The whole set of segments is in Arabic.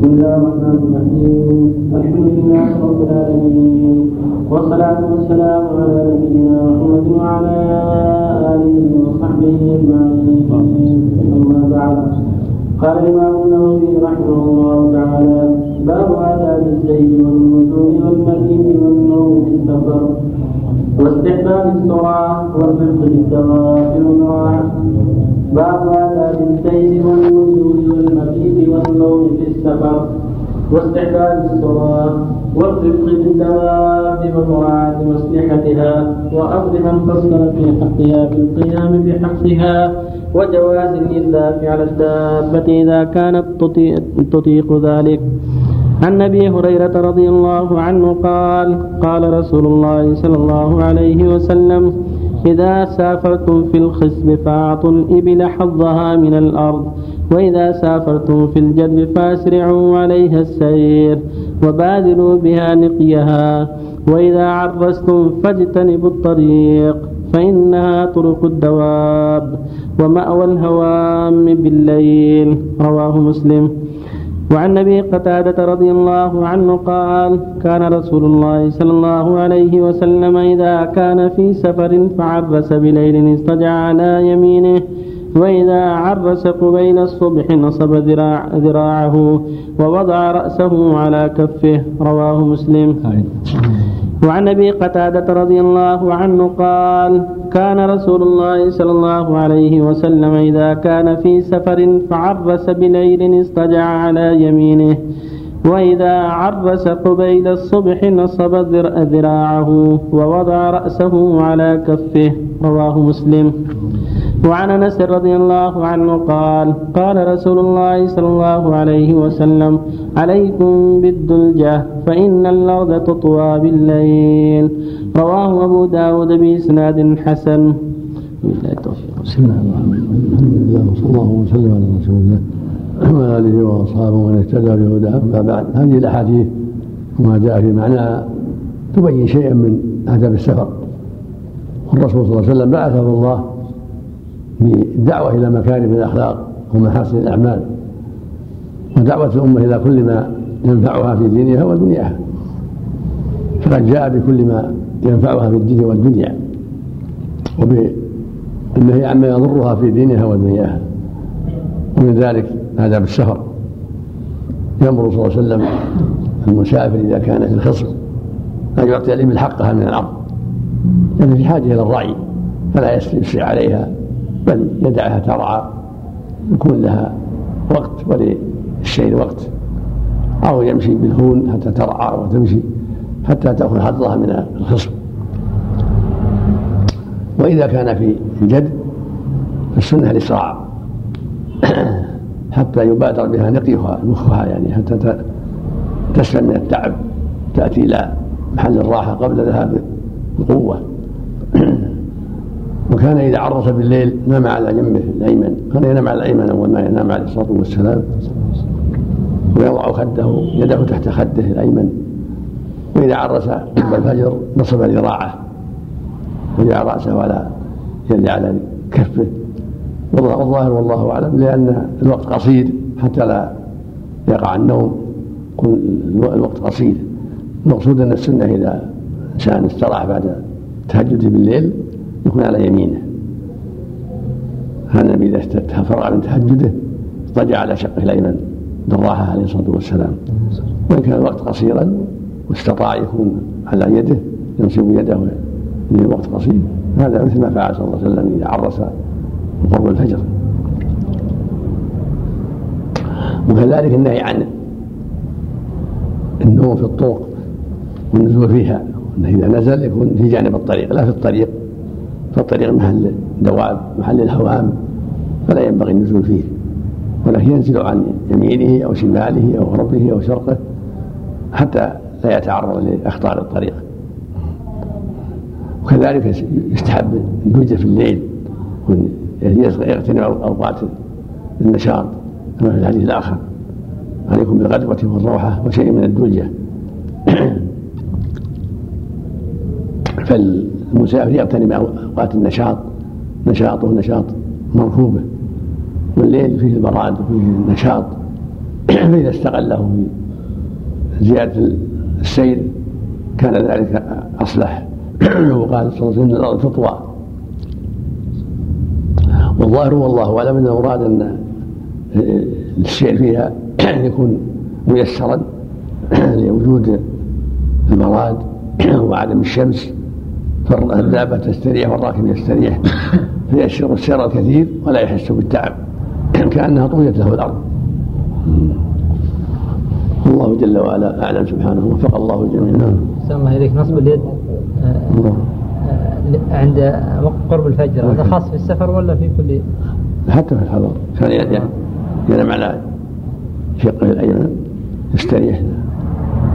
بسم الله الرحمن الرحيم الحمد لله رب العالمين والصلاة والسلام على نبينا محمد وعلى آله وصحبه أجمعين أما بعد قال الإمام النووي رحمه الله تعالى باب آداب الزيد والنزول والمدين والنوم في السفر واستحباب الصلاة بالدواب والمراعي باب آداب السير والنزول والمبيت والنوم في السفر واستحباب الصلاة والرفق بالدواب ومراعاة مصلحتها وأمر من قصر في حقها بالقيام بحقها وجواز الإذلاف على الدابة إذا كانت تطيق ذلك. عن أبي هريرة رضي الله عنه قال قال رسول الله صلى الله عليه وسلم إذا سافرتم في الخصب فأعطوا الإبل حظها من الأرض وإذا سافرتم في الجدب فأسرعوا عليها السير وبادروا بها نقيها وإذا عرستم فاجتنبوا الطريق فإنها طرق الدواب ومأوى الهوام بالليل رواه مسلم. وعن ابي قتادة رضي الله عنه قال كان رسول الله صلى الله عليه وسلم إذا كان في سفر فعرس بليل استجع على يمينه وإذا عرس قبيل الصبح نصب ذراع ذراعه ووضع رأسه على كفه. رواه مسلم. وعن أبي قتادة رضي الله عنه قال كان رسول الله صلى الله عليه وسلم إذا كان في سفر فعرس بليل اضطجع على يمينه. وإذا عرس قبيل الصبح نصب ذراعه ووضع رأسه على كفه. رواه مسلم. وعن أنس رضي الله عنه قال قال رسول الله صلى الله عليه وسلم عليكم بالدلجة فإن الأرض تطوى بالليل. رواه أبو داود بإسناد حسن. بسم الله الرحمن الرحيم. الحمد لله وصلى الله وسلم على رسول الله وعلى اله واصحابه ومن اهتدى بهداه اما بعد هذه الاحاديث وما جاء في معناها تبين شيئا من اداب السفر والرسول صلى الله عليه وسلم بعثه الله بالدعوة إلى مكارم الأخلاق ومحاسن الأعمال. ودعوة الأمة إلى كل ما ينفعها في دينها ودنياها. فقد جاء بكل ما ينفعها في الدين والدنيا. وبالنهي عما يضرها في دينها ودنياها. ومن ذلك آداب السفر يأمر صلى الله عليه وسلم المسافر إذا كان في الخصم أن يعطي الإبل حقها من الأرض لأن في حاجة إلى الرعي فلا يسرع عليها. بل يدعها ترعى يكون لها وقت وللشيء وقت. أو يمشي بالهون حتى ترعى وتمشي حتى تأخذ حظها من الخصم. وإذا كان في الجد فالسنة الإسراع. حتى يبادر بها نقيها مخها يعني حتى تسلم من التعب تأتي إلى محل الراحة قبل ذهاب القوة وكان إذا عرس بالليل نام على جنبه الأيمن. كان ينام على الأيمن أول ما ينام عليه الصلاة والسلام. ويضع خده يده تحت خده الأيمن. وإذا عرس قبل الفجر نصب ذراعه وجعل رأسه على يد على كفه. والظاهر والله أعلم لأن الوقت قصير حتى لا يقع النوم. الوقت قصير. المقصود أن السنة إذا إنسان استراح بعد تهجد بالليل يكون على يمينه. هذا النبي إذا تفرغ من تهجده اضطجع على شقه الأيمن دراها عليه الصلاة والسلام. وإن كان الوقت قصيرا واستطاع يكون على يده ينصب يده من الوقت قصير. هذا مثل ما فعل صلى الله عليه وسلم إذا عرس قرب الفجر. وكذلك النهي عن النوم في الطرق والنزول فيها. انه إذا نزل يكون في جانب الطريق لا في الطريق. فالطريق محل دواب محل الهوام فلا ينبغي النزول فيه. ولكن ينزل عن يمينه أو شماله أو غربه أو شرقه حتى لا يتعرض لأخطار الطريق. وكذلك يستحب الدوجه في الليل يغتنم أوقات النشاط كما في الحديث الآخر. عليكم بالغدوة والروحة وشيء من الدوجه فالمسافر يغتنم اوقات النشاط نشاطه نشاط مركوبه والليل فيه البراد وفيه النشاط. فإذا استغله في زيادة السير كان ذلك أصلح. وقال صلى الله عليه وسلم الأرض تطوى. والظاهر والله أعلم أنه أراد أن السير فيها يكون ميسرا لوجود المراد وعدم الشمس. فالدابة تستريح والراكب يستريح. فيسر السير الكثير ولا يحس بالتعب. كأنها طويت له الأرض. الله جل وعلا أعلم سبحانه وفق الله الجميع نعم. الله إليك نصب اليد. آه، آه، عند قرب الفجر. هذا خاص في السفر ولا في كل حتى في الحضر كان ينام على شقه الايمن يستريح.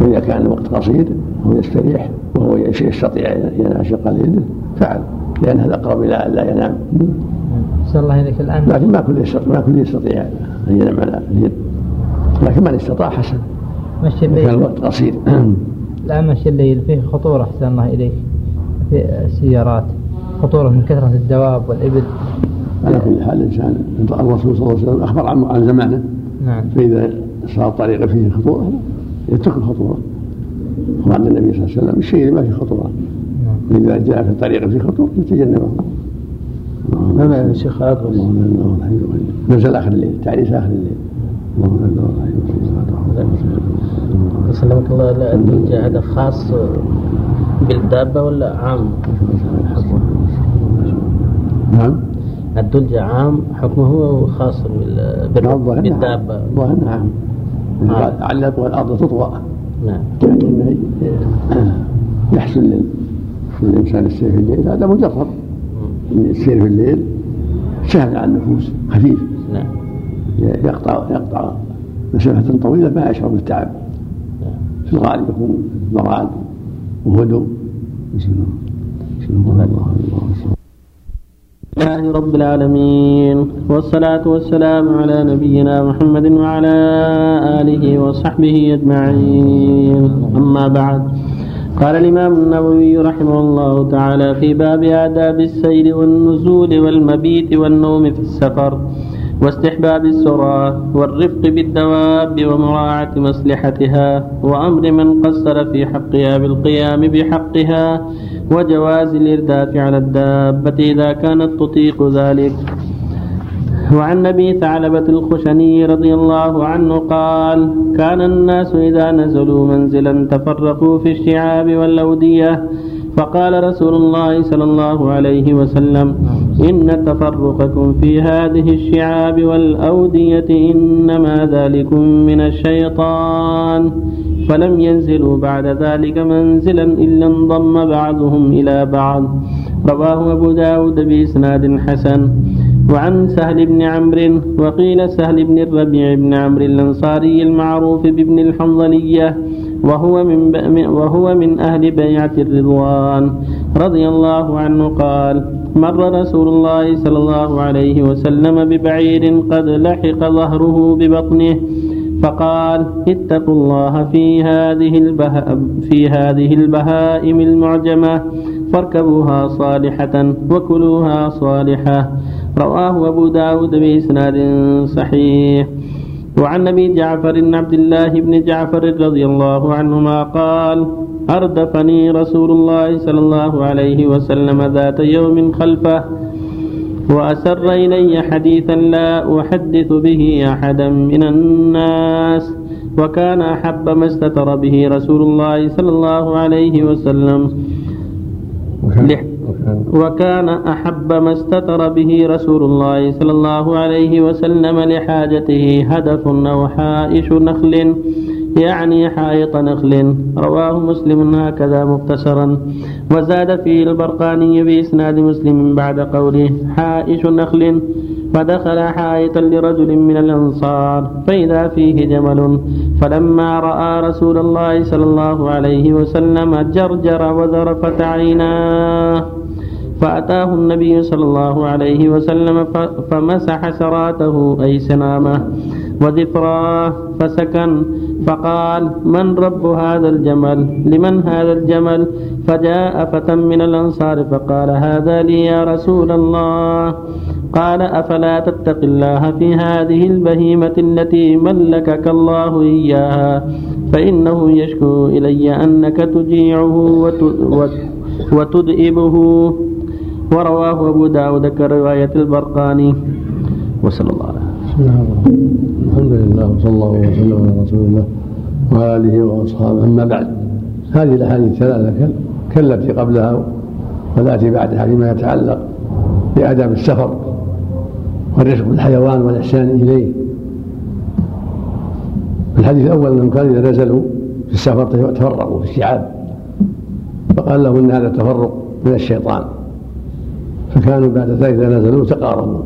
واذا كان الوقت قصير هو يستريح وهو يستطيع ينام شقه اليد فعل. لأن هذا أقرب إلى أن لا ينام. الله اليك الآن لكن ما كل يستطيع ما كل يستطيع أن ينام على اليد. لكن من استطاع حسن. مشي الليل كان الوقت قصير. لا مشي الليل. فيه خطورة أحسن الله إليك. في السيارات. خطورة من كثرة الدواب والإبل. على كل حال الانسان الرسول صلى الله عليه وسلم أخبر عن زمانه. نعم. فإذا صار الطريق فيه خطورة يترك الخطوره وعن النبي صلى الله عليه وسلم الشيء اللي ما فيه خطوره نعم. فاذا جاء في طريق فيه خطوره يتجنبه. ما معنى لا إلا انت نزل آخر الليل تعريس آخر الليل. لا إله إلا انت سلمك الله هذا خاص بالدابة ولا عام؟ نعم. الدلجة عام حكمه خاص بال- بال- الظاهر بالدابة. الظاهر نعم. نعم. على الأرض تطوى نعم. لكن يحسن لل- للإنسان السير في الليل. هذا مجرب السير في الليل سهل على النفوس. خفيف. نعم. يقطع يقطع مسافة طويلة ما يشعر بالتعب. نعم. في الغالب يكون ضراد وهدوء. بسم الله الله الله. لله رب العالمين. والصلاة والسلام على نبينا محمد وعلى آله وصحبه أجمعين. أما بعد قال الإمام النووي رحمه الله تعالى في باب آداب السير والنزول والمبيت والنوم في السفر واستحباب السرعة والرفق بالدواب ومراعاة مصلحتها وأمر من قصر في حقها بالقيام بحقها وجواز الإرداف على الدابة إذا كانت تطيق ذلك. وعن ابي ثعلبة الخشني رضي الله عنه قال: كان الناس إذا نزلوا منزلا تفرقوا في الشعاب والأودية فقال رسول الله صلى الله عليه وسلم: إن تفرقكم في هذه الشعاب والأودية إنما ذلكم من الشيطان. فلم ينزلوا بعد ذلك منزلا إلا انضم بعضهم إلى بعض. رواه أبو داود بإسناد حسن. وعن سهل بن عمرو وقيل سهل بن الربيع بن عمرو الأنصاري المعروف بابن الحنظلية وهو من وهو من أهل بيعة الرضوان. رضي الله عنه قال مر رسول الله صلى الله عليه وسلم ببعير قد لحق ظهره ببطنه فقال اتقوا الله في هذه البه... في هذه البهائم المعجمة فاركبوها صالحة وكلوها صالحة. رواه أبو داود بإسناد صحيح. وعن أبي جعفر عبد الله بن جعفر رضي الله عنهما قال أردفني رسول الله صلى الله عليه وسلم ذات يوم خلفه وأسر إلي حديثا لا أحدث به أحدا من الناس وكان أحب ما استتر به رسول الله صلى الله عليه وسلم. وكان أحب ما استتر به رسول الله صلى الله عليه وسلم لحاجته هدف أو حائش نخل. يعني حائط نخل. رواه مسلم هكذا مختصرا. وزاد فيه البرقاني بإسناد مسلم بعد قوله حائش نخل. فدخل حائطا لرجل من الأنصار فإذا فيه جمل. فلما رأى رسول الله صلى الله عليه وسلم جرجر وذرفت عيناه فأتاه النبي صلى الله عليه وسلم فمسح سراته أي سنامه. وذفراه فسكن. فقال من رب هذا الجمل؟ لمن هذا الجمل؟ فجاء فتى من الأنصار فقال هذا لي يا رسول الله. قال أفلا تتق الله في هذه البهيمة التي ملكك الله إياها؟ فإنه يشكو إلي أنك تجيعه وتدئبه ورواه أبو داود كرواية البرقاني. وصلى الله عليه وسلم. الحمد لله وصلى الله وسلم على رسول الله وعلى آله وأصحابه. أما بعد هذه الأحاديث الثلاثة كالتي قبلها والتي بعدها فيما يتعلق بآداب السفر والرفق بالحيوان والإحسان إليه. في الحديث الأول أنهم كانوا إذا نزلوا في السفر تفرقوا في الشعاب فقال له إن هذا تفرق من الشيطان. فكانوا بعد ذلك إذا نزلوا تقاربوا.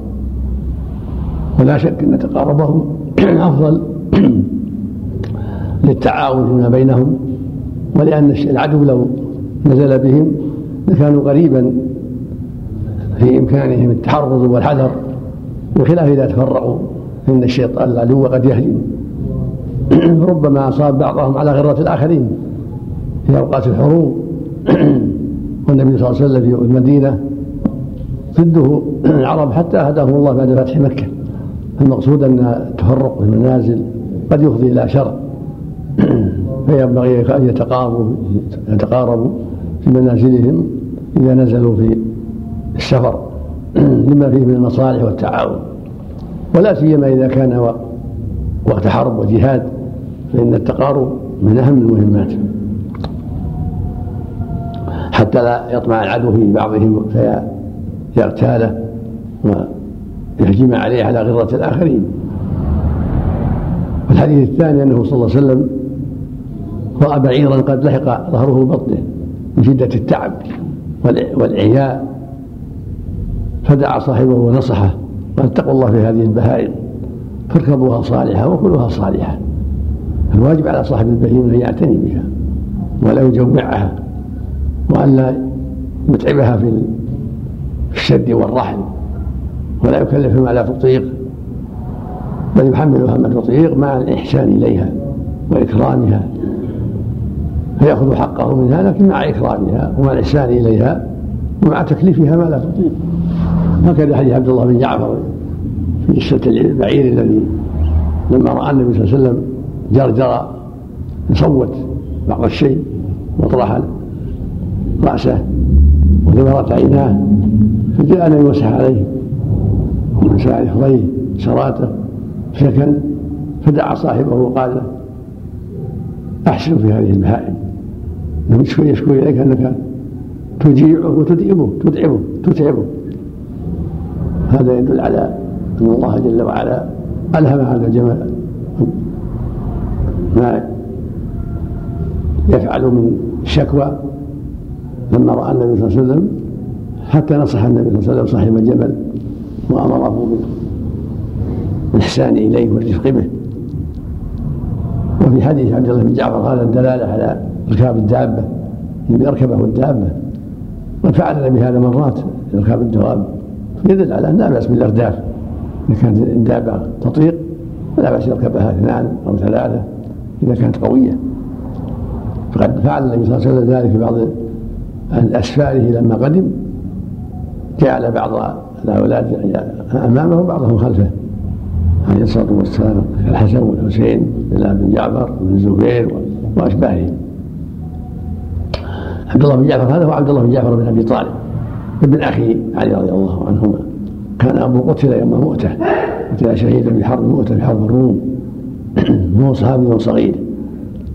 ولا شك أن تقاربهم أفضل للتعاون فيما بينهم ولأن العدو لو نزل بهم لكانوا قريبا في إمكانهم التحرز والحذر. بخلاف إذا تفرقوا فإن الشيطان العدو قد يهجم ربما أصاب بعضهم على غرة الآخرين في أوقات الحروب. والنبي صلى الله عليه وسلم في المدينة ضده العرب حتى هداهم الله بعد فتح مكة. المقصود أن التفرق في المنازل قد يفضي إلى شر. فينبغي أن يتقاربوا يتقاربوا في منازلهم إذا نزلوا في السفر لما فيه من المصالح والتعاون. ولا سيما إذا كان وقت حرب وجهاد فإن التقارب من أهم المهمات. حتى لا يطمع العدو في بعضهم فيغتاله. ويهجم عليه على غرة الآخرين. والحديث الثاني أنه صلى الله عليه وسلم رأى بعيرا قد لحق ظهره بطنه من شدة التعب والإعياء. فدعا صاحبه ونصحه قال اتقوا الله في هذه البهائم فاركبوها صالحة وكلوها صالحة. الواجب على صاحب البهيمة أن يعتني بها ولا يجوعها وأن لا يتعبها في الشد والرحل ولا يكلف ما لا تطيق بل يحملها ما تطيق مع الإحسان إليها وإكرامها فيأخذ حقه منها لكن مع إكرامها ومع الإحسان إليها ومع تكليفها ما لا تطيق. هكذا حديث عبد الله بن جعفر في قصة البعير الذي لما رأى النبي صلى الله عليه وسلم جرجر يصوت بعض الشيء وطرح رأسه وثمرت عيناه فجاء النبي يمسح عليه. ومسح عليه سراته سكن فدعا صاحبه وقال له أحسن في هذه البهائم يشكو يشكو إليك أنك تجيعه وتدئبه تتعبه تتعبه. هذا يدل على أن الله جل وعلا ألهم هذا الجمال. ما يفعل من الشكوى لما رأى النبي صلى الله عليه وسلم حتى نصح النبي صلى الله عليه وسلم صاحب الجبل وامره بالإحسان إليه والرفق به. وفي حديث عبد الله بن جعفر هذا الدلالة على اركاب الدابة ان يركبه الدابة قد فعل بهذا مرات اركاب الدواب. يدل على ان لا بأس بالارداف إذا كانت الدابة تطيق فلا بأس يركبها اثنان أو ثلاثة إذا كانت قوية. فقد فعل النبي صلى الله عليه وسلم ذلك في بعض اسفاره لما قدم. جعل بعض الاولاد أمامه وبعضهم خلفه عليه الصلاة والسلام الحسن والحسين بن بن جعفر وابن الزبير وأشباههم. عبد الله بن جعفر هذا هو عبد الله بن جعفر بن أبي طالب ابن أخي علي رضي الله عنهما. كان ابوه قتل يوم مؤته قتل شهيدا في حرب مؤته في حرب الروم. وهو صحابي صغير.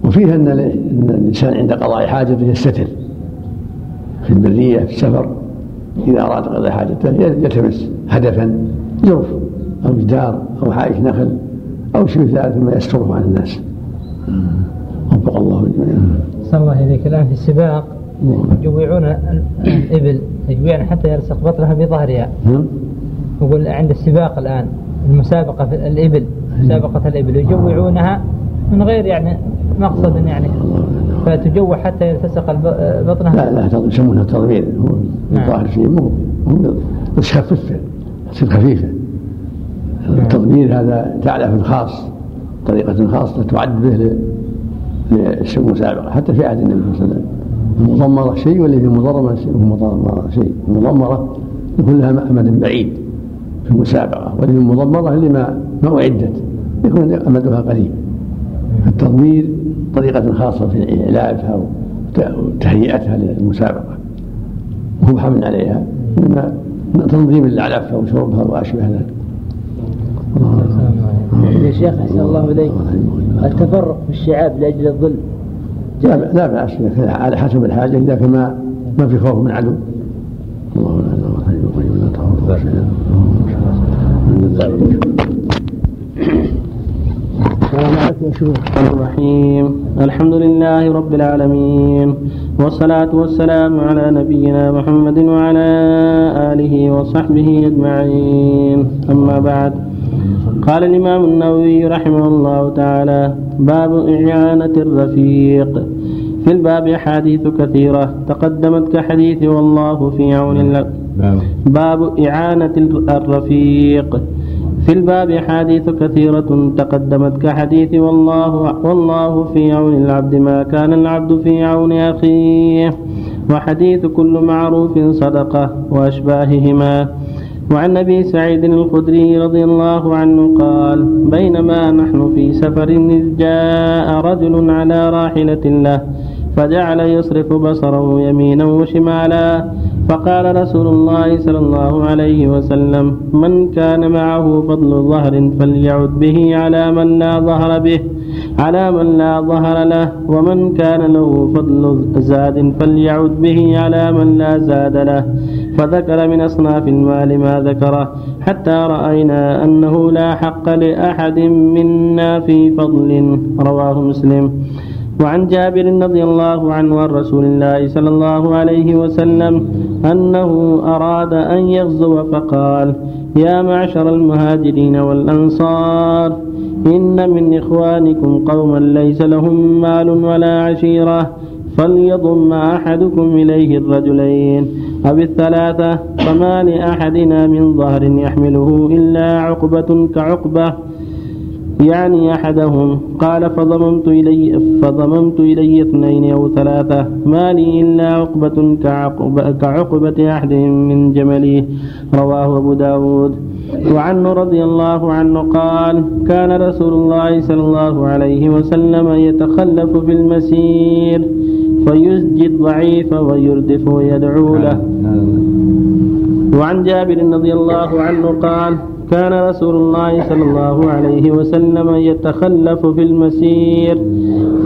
وفيها أن الإنسان عند قضاء حاجته يستتر. في البرية في السفر. إذا أراد قضاء حاجته يلتمس هدفا جرف أو جدار أو حائش نخل أو شيء ذلك مما يستره عن الناس. وفق الله الجميع. صلى الله إليك الآن في السباق يجوعون الإبل يجوعون حتى يلصق بطنها بظهرها. نعم. يقول عند السباق الآن المسابقة في الإبل مسابقة الإبل يجوعونها من غير يعني مقصد يعني فتجوع حتى يلتصق بطنها لا لا يسمونها تضمير هو الظاهر فيه مو بس خففه تصير خفيفة. التضمير هذا تعلف خاص طريقة خاصة تعد به للمسابقة حتى في عهد النبي صلى الله عليه وسلم. المضمرة شيء واللي في المضرمة شيء؟ المضمرة شيء. المضمرة يكون لها أمد بعيد في المسابقة وللمضمرة لما ما أعدت. يكون أمدها قريب. التضمير طريقة خاصة في إعلافها وتهيئتها للمسابقة. وهو حمل عليها. مما تنظيم الأعلاف وشربها وأشبه ذلك يا شيخ أحسن الله إليك. التفرق في الشعاب لأجل الظل لا لا بأس على حسب الحاجة إذا كان ما ما في خوف من عدو. الله لا اله الا هو الحي لا الرحمن الرحيم. الحمد لله رب العالمين. والصلاة والسلام على نبينا محمد وعلى آله وصحبه أجمعين. أما بعد. قال الإمام النووي رحمه الله تعالى باب إعانة الرفيق. في الباب أحاديث كثيرة تقدمت كحديث والله في عون باب إعانة الرفيق. في الباب أحاديث كثيرة تقدمت كحديث والله والله في عون العبد ما كان العبد في عون أخيه. وحديث كل معروف صدقة وأشباههما. وعن أبي سعيد الخدري رضي الله عنه قال بينما نحن في سفر إذ جاء رجل على راحلة له فجعل يصرف بصره يمينا وشمالا فقال رسول الله صلى الله عليه وسلم من كان معه فضل ظهر فليعد به على من لا ظهر به على من لا ظهر له ومن كان له فضل زاد فليعد به على من لا زاد له. فذكر من أصناف المال ما ذكره حتى رأينا أنه لا حق لأحد منا في فضل رواه مسلم. وعن جابر رضي الله عنه عن رسول الله صلى الله عليه وسلم أنه أراد أن يغزو فقال يا معشر المهاجرين والأنصار إن من إخوانكم قوما ليس لهم مال ولا عشيرة فليضم أحدكم إليه الرجلين. أو الثلاثة فما لأحدنا من ظهر يحمله إلا عقبة كعقبة. يعني أحدهم قال فضممت إلي فضممت إلي اثنين أو ثلاثة ما لي إلا عقبة كعقبة, كعقبة أحدهم من جمله رواه أبو داود. وعنه رضي الله عنه قال كان رسول الله صلى الله عليه وسلم يتخلف في المسير فيسجي الضعيف ويردف ويدعو له. وعن جابر رضي الله عنه قال كان رسول الله صلى الله عليه وسلم يتخلف في المسير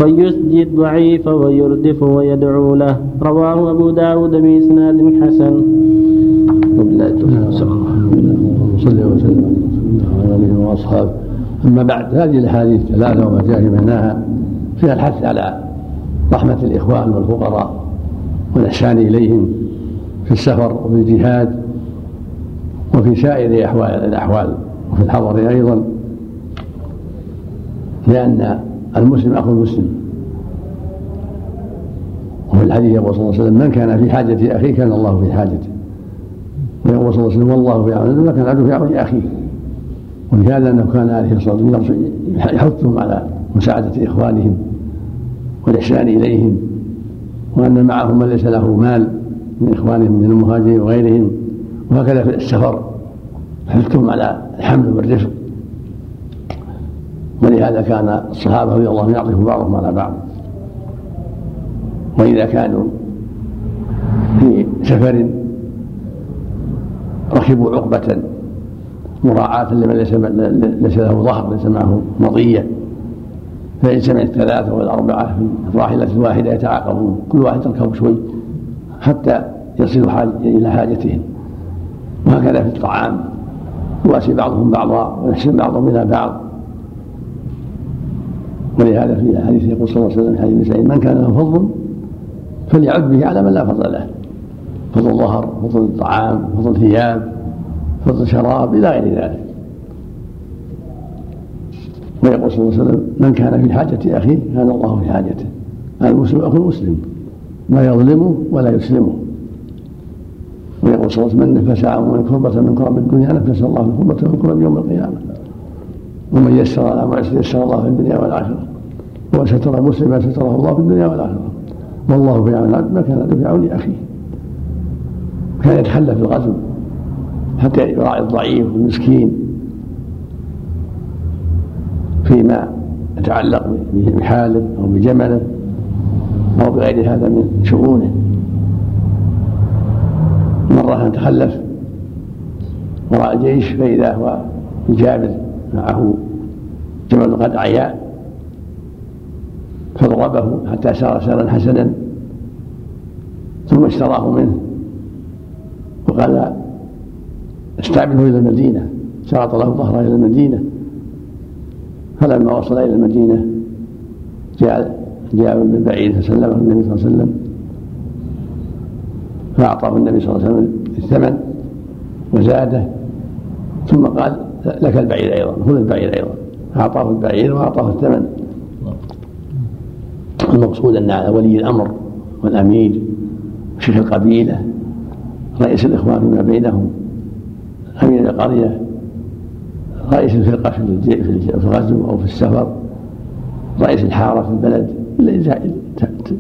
فيسجي الضعيف ويردف ويدعو له. رواه أبو داود بإسناد حسن. صلى وسلم على آله وأصحابه. أما بعد هذه الأحاديث ثلاثة وما جاء في معناها فيها الحث على رحمة الإخوان والفقراء والإحسان إليهم في السفر وفي الجهاد. وفي سائر أحوال الأحوال. وفي الحضر أيضا لأن المسلم أخو المسلم. وفي الحديث يقول صلى الله عليه وسلم من كان في حاجة أخيه كان الله في حاجته. ويقول صلى الله عليه وسلم والله في عون ما كان في عون أخيه. ولهذا أنه كان عليه الصلاة والسلام يحثهم على مساعدة إخوانهم والإحسان إليهم وأن معهم من ليس له مال من إخوانهم من المهاجرين وغيرهم. وهكذا في السفر. حثهم على الحمل والرفق ولهذا كان الصحابة رضي الله عنهم يعطف بعضهم على بعض. وإذا كانوا في سفر ركبوا عقبة مراعاة لمن ليس ليس له ظهر ليس معه مطية فإن سمع الثلاثة والأربعة في الراحلة الواحدة يتعاقبون كل واحد يركب شوي حتى حاج إلى حاجتهم وهكذا في الطعام يواسي بعضهم بعضا ويحسن بعضهم إلى بعض. ولهذا في الحديث يقول صلى الله عليه وسلم في حديث سعيد من كان له فضل فليعد به على من لا فضل له. فضل ظهر فضل طعام فضل ثياب فضل شراب إلى غير ذلك. ويقول صلى الله عليه وسلم من كان في حاجة أخيه كان الله في حاجته. المسلم أخو المسلم لا يظلمه ولا يسلمه. ويقول صلى الله من نفس عن كربة من كرب الدنيا نفس الله كربة من كرب يوم القيامة. ومن يسر على معسر يسر الله في الدنيا والآخرة. ومن ستر مسلما ستره الله في الدنيا والآخرة. والله في عون ما كان في عون أخيه كان يتخلى في الغزو. حتى يراعي الضعيف والمسكين. فيما يتعلق بحاله أو بجمله أو بغير هذا من شؤونه. مرة تخلف وراء الجيش فإذا هو الجابر معه جمل قد عيا فضربه حتى سار سارا حسنا ثم اشتراه منه وقال استعمله إلى المدينة. شرط له ظهره إلى المدينة. فلما وصل إلى المدينة جاء جاء بالبعير فسلمه النبي صلى الله عليه وسلم فأعطاه النبي صلى الله عليه وسلم الثمن وزاده ثم قال لك البعير أيضا خذ البعير أيضا أعطاه البعير وأعطاه الثمن. المقصود أن ولي الأمر والأمير شيخ القبيلة رئيس الإخوان فيما بينهم أمير القرية رئيس الفرقة في الغزو أو في السفر رئيس الحارة في البلد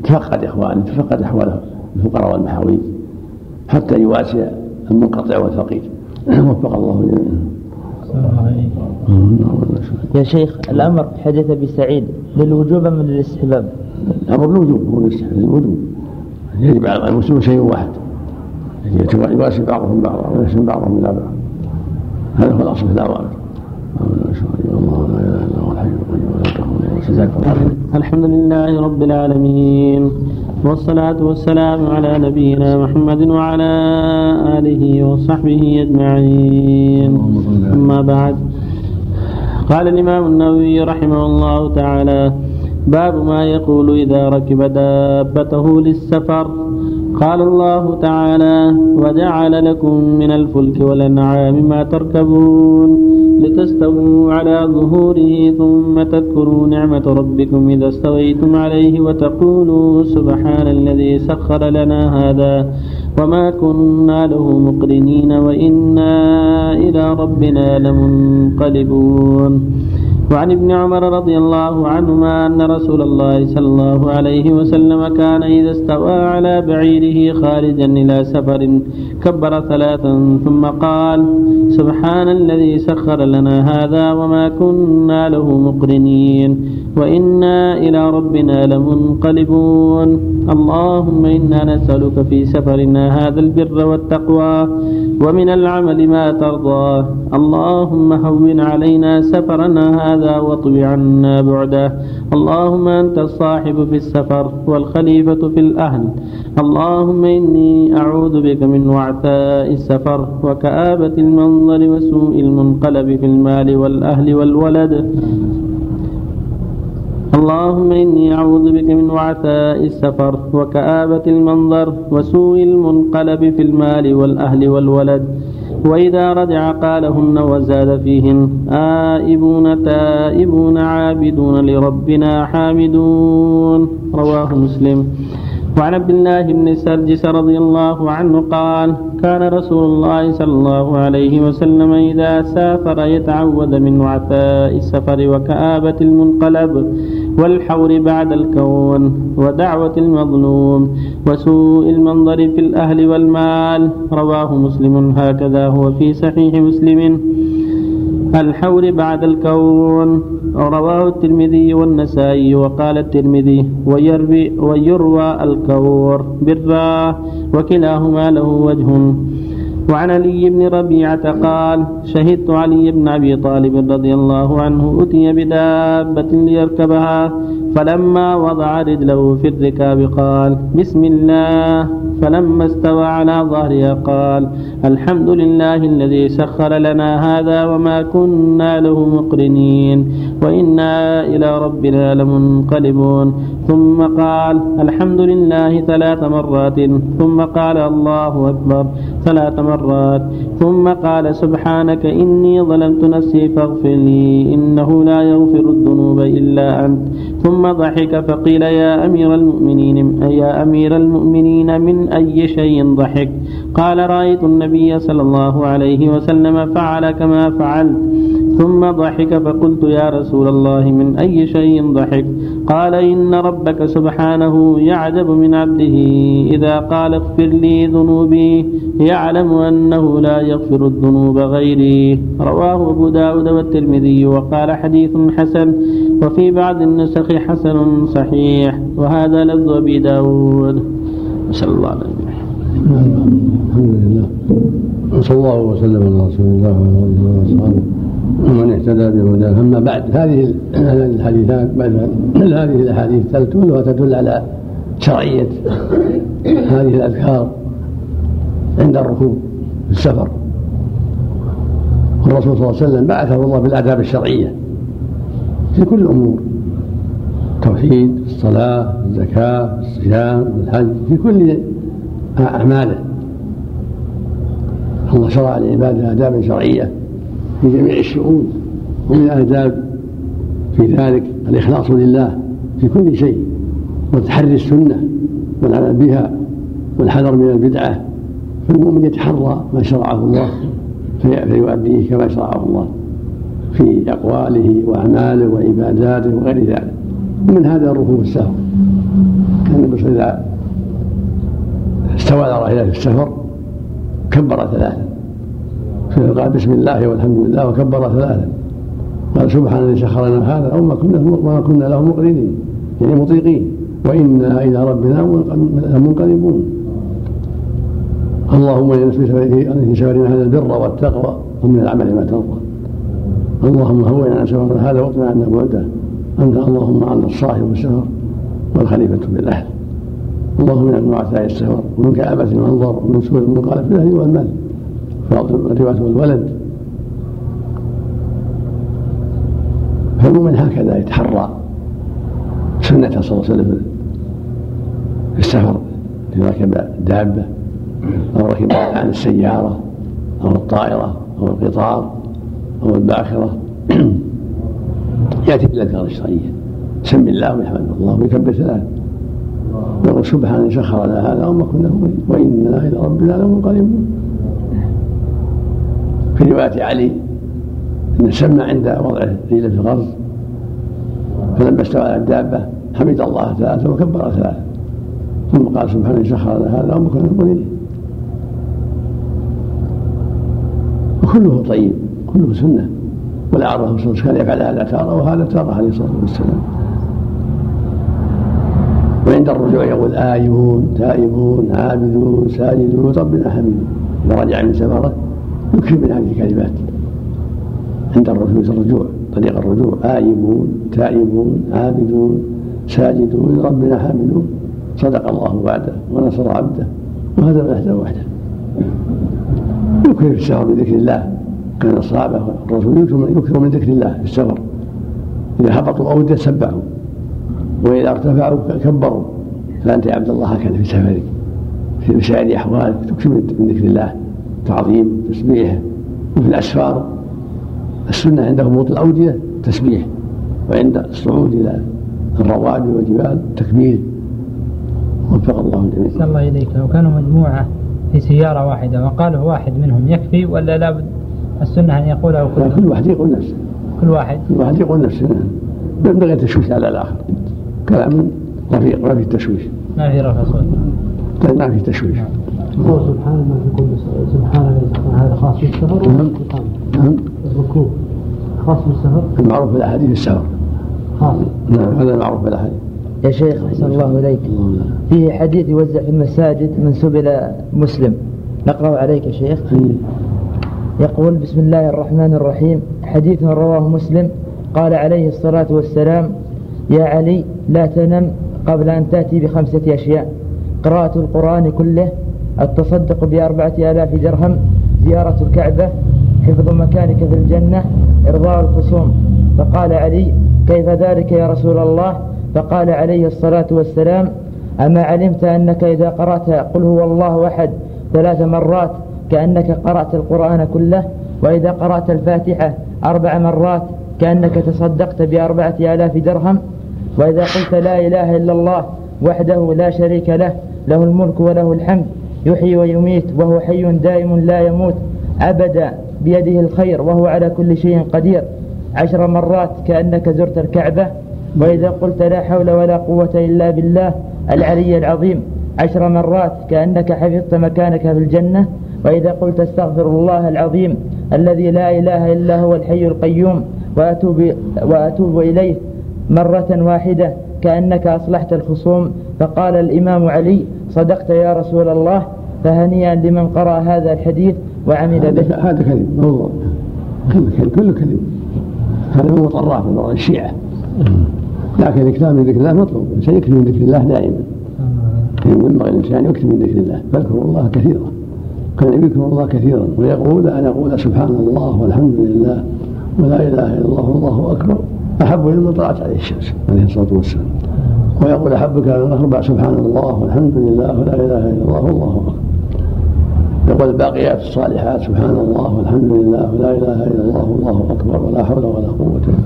تفقد إخوانه تفقد أحوال الفقراء والمحاويج حتى يواسي المنقطع والفقير. وفق الله جميعا. يا شيخ الأمر حدث بسعيد. للوجوب من للاستحباب؟ الأمر الوجوب هو الوجوب يجب على المسلمين شيء واحد. يواسي بعضهم بعضا ويحسن بعضهم إلى بعض. هذا هو الأصل في الأوامر. الله لا اله الا هو الحي القيوم الحمد لله رب العالمين. والصلاة والسلام على نبينا محمد وعلى آله وصحبه أجمعين. أما بعد. قال الإمام النووي رحمه الله تعالى باب ما يقول إذا ركب دابته للسفر. قال الله تعالى وجعل لكم من الفلك والأنعام ما تركبون لتستووا على ظهوره ثم تذكروا نعمة ربكم إذا استويتم عليه وتقولوا سبحان الذي سخر لنا هذا وما كنا له مقرنين وإنا إلى ربنا لمنقلبون وعن ابن عمر رضي الله عنهما أن رسول الله صلى الله عليه وسلم كان إذا استوى على بعيره خارجا إلى سفر كبر ثلاثا ثم قال سبحان الذي سخر لنا هذا وما كنا له مقرنين وإنا إلى ربنا لمنقلبون. اللهم إنا نسألك في سفرنا هذا البر والتقوى ومن العمل ما ترضى. اللهم هون علينا سفرنا هذا واطب عنا بعده. اللهم أنت الصاحب في السفر والخليفة في الأهل. اللهم إني أعوذ بك من وعثاء السفر وكآبة المنظر وسوء المنقلب في المال والأهل والولد. اللهم إني أعوذ بك من وعثاء السفر وكآبة المنظر وسوء المنقلب في المال والأهل والولد. وإذا رجع قالهن وزاد فيهن آئبون تائبون عابدون لربنا حامدون. رواه مسلم. وعن عبد الله بن سرجس رضي الله عنه قال كان رسول الله صلى الله عليه وسلم إذا سافر يتعوذ من وعثاء السفر وكآبة المنقلب والحور بعد الكون ودعوة المظلوم وسوء المنظر في الأهل والمال. رواه مسلم. هكذا هو في صحيح مسلم. الحول بعد الكون. رواه الترمذي والنسائي وقال الترمذي ويروي, ويروى الكور بالراء وكلاهما له وجه. وعن علي بن ربيعة قال شهدت علي بن أبي طالب رضي الله عنه أتي بدابة ليركبها فلما وضع رجله في الركاب قال بسم الله. فلما استوى على ظهرها قال الحمد لله الذي سخر لنا هذا وما كنا له مقرنين وإنا إلى ربنا لمنقلبون. ثم قال الحمد لله ثلاث مرات. ثم قال الله أكبر ثلاث مرات. ثم قال سبحانك إني ظلمت نفسي فاغفر لي إنه لا يغفر الذنوب إلا أنت. ثم ضحك فقيل يا أمير المؤمنين يا أمير المؤمنين من أي شيء ضحك؟ قال رأيت النبي صلى الله عليه وسلم فعل كما فعلت. ثم ضحك فقلت يا رسول الله من أي شيء ضحك؟ قال إن ربك سبحانه يعجب من عبده. إذا قال اغفر لي ذنوبي يعلم أنه لا يغفر الذنوب غيري. رواه أبو داود والترمذي وقال حديث حسن وفي بعض النسخ حسن صحيح. وهذا لفظ أبي داود. نسأل الله العافية. الحمد لله. وصلى الله وسلم على رسول الله وعلى آله واصحابه ومن اهتدى بهداه. أما بعد هذه الحديثات بعد هذه الأحاديث كلها تدل على شرعية هذه الأذكار عند الركوب في السفر. والرسول صلى الله عليه وسلم بعثه الله بالآداب الشرعية في كل الأمور. التوحيد الصلاة الزكاة الصيام الحج في كل أعماله. الله شرع لعباده آدابا شرعية. في جميع الشؤون ومن الآداب. في ذلك الإخلاص لله في كل شيء وتحري السنة والعمل بها والحذر من البدعة. فالمؤمن يتحرى ما شرعه الله فيؤديه كما شرعه الله في أقواله وأعماله وعباداته وغير ذلك. ومن هذا الركوب السهر كان النبي وسلم استوى على في السفر كبر ثلاثا. قال بسم الله والحمد لله وكبر ثلاثا قال سبحان الذي سخر لنا هذا وما كنا وما كنا له مقرنين. يعني مطيقين. وإنا إلى ربنا منقلبون. اللهم أنا نسالك في سفرنا هذا البر والتقوى ومن العمل ما ترضى. اللهم هون عن سفرنا هذا واطمع عنا بعده أنت اللهم عنا الصاحب السفر والخليفة بالأهل. اللهم من وعثاء السفر ومن كآبة المنظر ومن سوء المقال في الأهل والمال. الرواية والولد. فالمؤمن هكذا يتحرى سنة صلى الله عليه وسلم في السفر إذا ركب دابة أو ركب عن السيارة أو الطائرة أو القطار أو الباخرة. يأتي بالأذكار الشرعية. سم الله ويحمد الله ويكبر ثلاث يقول سبحان سخر لنا هذا وما كنا وإنا إلى ربنا لمنقلبون. رواية علي أن سمى عند وضعه رجله في الأرض فلما استوى على الدابة حمد الله ثلاثة وكبر ثلاثة. ثم قال سبحان سخر لنا هذا وما كنا مقرنين وكله طيب كله سنة. والأعرف صلى الله كان يفعل هذا تارة وهذا تارة عليه الصلاة والسلام. وعند الرجوع يقول آيبون تائبون عابدون ساجدون ربنا حميد إذا رجع من سفرة يكثر من هذه الكلمات. عند الرجوع الرجوع طريق الرجوع. آيبون تائبون عابدون ساجدون ربنا حامدون صدق الله وعده ونصر عبده. وهذا وحده وحده. يكثر في السفر بذكر الله. كان الصحابة الرسول يكثر من ذكر الله في السفر. إذا هبطوا أو سبحوا. وإذا ارتفعوا كبروا. فأنت يا عبد الله هكذا في سفرك. في سائر أحوالك تكثر من ذكر الله. تعظيم تسبيح. وفي الأسفار السنة عند هبوط الأودية تسبيح. وعند الصعود إلى الروابي والجبال تكبير. وفق الله الجميع. الله إليك. لو كانوا مجموعة في سيارة واحدة وقاله واحد منهم يكفي ولا لابد السنة أن يقوله كل كل واحد يقول نفسه. كل واحد. كل واحد يقول نفسه نعم. ينبغي التشويش على الآخر. كلام رفيق ما في تشويش. ما في رفع صوت. ما في تشويش. هو سبحان ما في كل سبحان هذا خاص بالسفر نعم نعم الركوب خاص بالسفر المعروف في الاحاديث السفر خاص. نعم هذا المعروف في الاحاديث يا شيخ أحسن الله إليك. فيه حديث يوزع في المساجد منسوب إلى مسلم. نقرأ عليك يا شيخ. يقول بسم الله الرحمن الرحيم. حديث رواه مسلم. قال عليه الصلاة والسلام يا علي لا تنم قبل أن تأتي بخمسة أشياء. قراءة القرآن كله التصدق بأربعة آلاف درهم زيارة الكعبة حفظ مكانك في الجنة إرضاء الخصوم. فقال علي كيف ذلك يا رسول الله؟ فقال عليه الصلاة والسلام أما علمت أنك إذا قرأت قل هو الله أحد ثلاث مرات كأنك قرأت القرآن كله وإذا قرأت الفاتحة أربع مرات كأنك تصدقت بأربعة آلاف درهم وإذا قلت لا إله إلا الله وحده لا شريك له له الملك وله الحمد يحيي ويميت وهو حي دائم لا يموت أبدا بيده الخير وهو على كل شيء قدير. عشر مرات كأنك زرت الكعبة وإذا قلت لا حول ولا قوة إلا بالله العلي العظيم. عشر مرات كأنك حفظت مكانك في الجنة وإذا قلت استغفر الله العظيم الذي لا إله إلا هو الحي القيوم وأتوب, وأتوب إليه مرة واحدة كأنك أصلحت الخصوم. فقال الإمام علي صدقت يا رسول الله فهنيئا لمن قرأ هذا الحديث وعمل به. هذا كذب موضوع. كله كله كذب هذا من مطرات من وراء الشيعة. لكن الاكثار من ذكر الله مطلوب. يكثر من ذكر الله دائما. ينبغي الإنسان يكثر من ذكر الله. فاذكروا الله كثيرا. كان يذكر الله كثيرا. ويقول ان أقول سبحان الله والحمد لله ولا إله إلا الله والله أكبر. أحب إلى من طلعت عليه الشمس عليه الصلاة والسلام. ويقول احب كلام الاربع سبحان الله والحمد لله ولا إله إلا الله والله أكبر. يقول الباقيات الصالحات. سبحان الله والحمد لله ولا إله إلا الله والله أكبر ولا حول ولا قوة إلا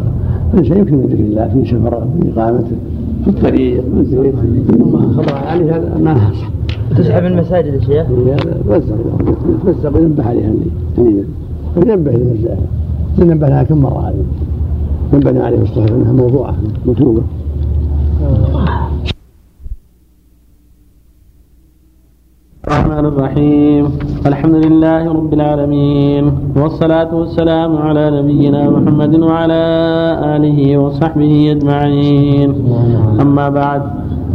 بالله. يكثر من ذكر الله في سفره في اقامته في الطريق في البيت ثم خطر عليه هذا ما تسحب المساجد يا شيخ؟ يتوزع يتوزع وينبه عليها اللي وينبه للمسائل ينبه لها كم مرة هذه؟ نبهنا عليه والسلام انها موضوعه مكتوبه الرحمن الرحيم. الحمد لله رب العالمين. والصلاة والسلام على نبينا محمد وعلى آله وصحبه أجمعين. أما بعد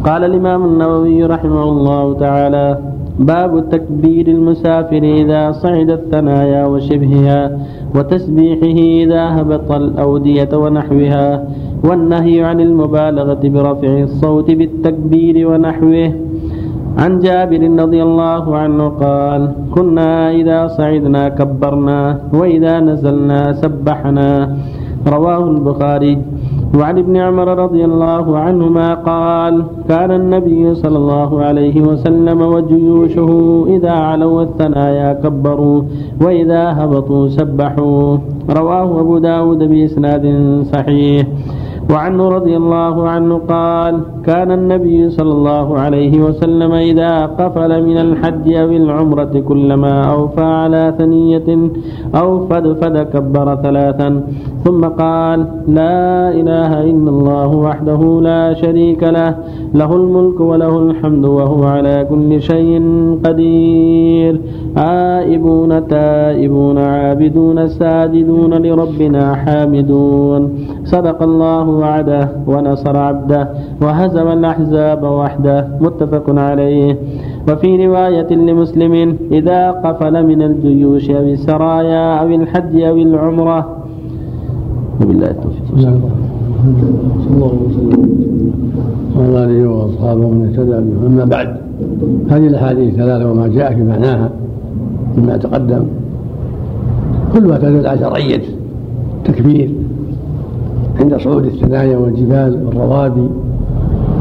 قال الإمام النووي رحمه الله تعالى باب تكبير المسافر إذا صعد الثنايا وشبهها وتسبيحه إذا هبط الأودية ونحوها والنهي عن المبالغة برفع الصوت بالتكبير ونحوه عن جابر رضي الله عنه قال كنا إذا صعدنا كبرنا وإذا نزلنا سبحنا. رواه البخاري. وعن ابن عمر رضي الله عنهما قال كان النبي صلى الله عليه وسلم وجيوشه إذا علوا الثنايا كبروا وإذا هبطوا سبحوا. رواه أبو داود بإسناد صحيح. وعنه رضي الله عنه قال كان النبي صلى الله عليه وسلم إذا قفل من الحج أو العمرة كلما أوفى على ثنية أو فدفد كبر ثلاثا. ثم قال لا إله إلا الله وحده لا شريك له له الملك وله الحمد وهو على كل شيء قدير. آئبون تائبون عابدون ساجدون لربنا حامدون. صدق الله وعده ونصر عبده وهزم الأحزاب وحده. متفق عليه. وفي رواية لمسلم إذا قفل من الجيوش أو السرايا أو الحج أو العمرة. وبالله التوفيق. صلى الله وسلم. وعلى اله وأصحابه من اهتدى أما بعد هذه الأحاديث الثلاثه وما جاء في معناها. مما تقدم كلها تدل على شرعيه تكبير عند صعود الثنايا والجبال والروابي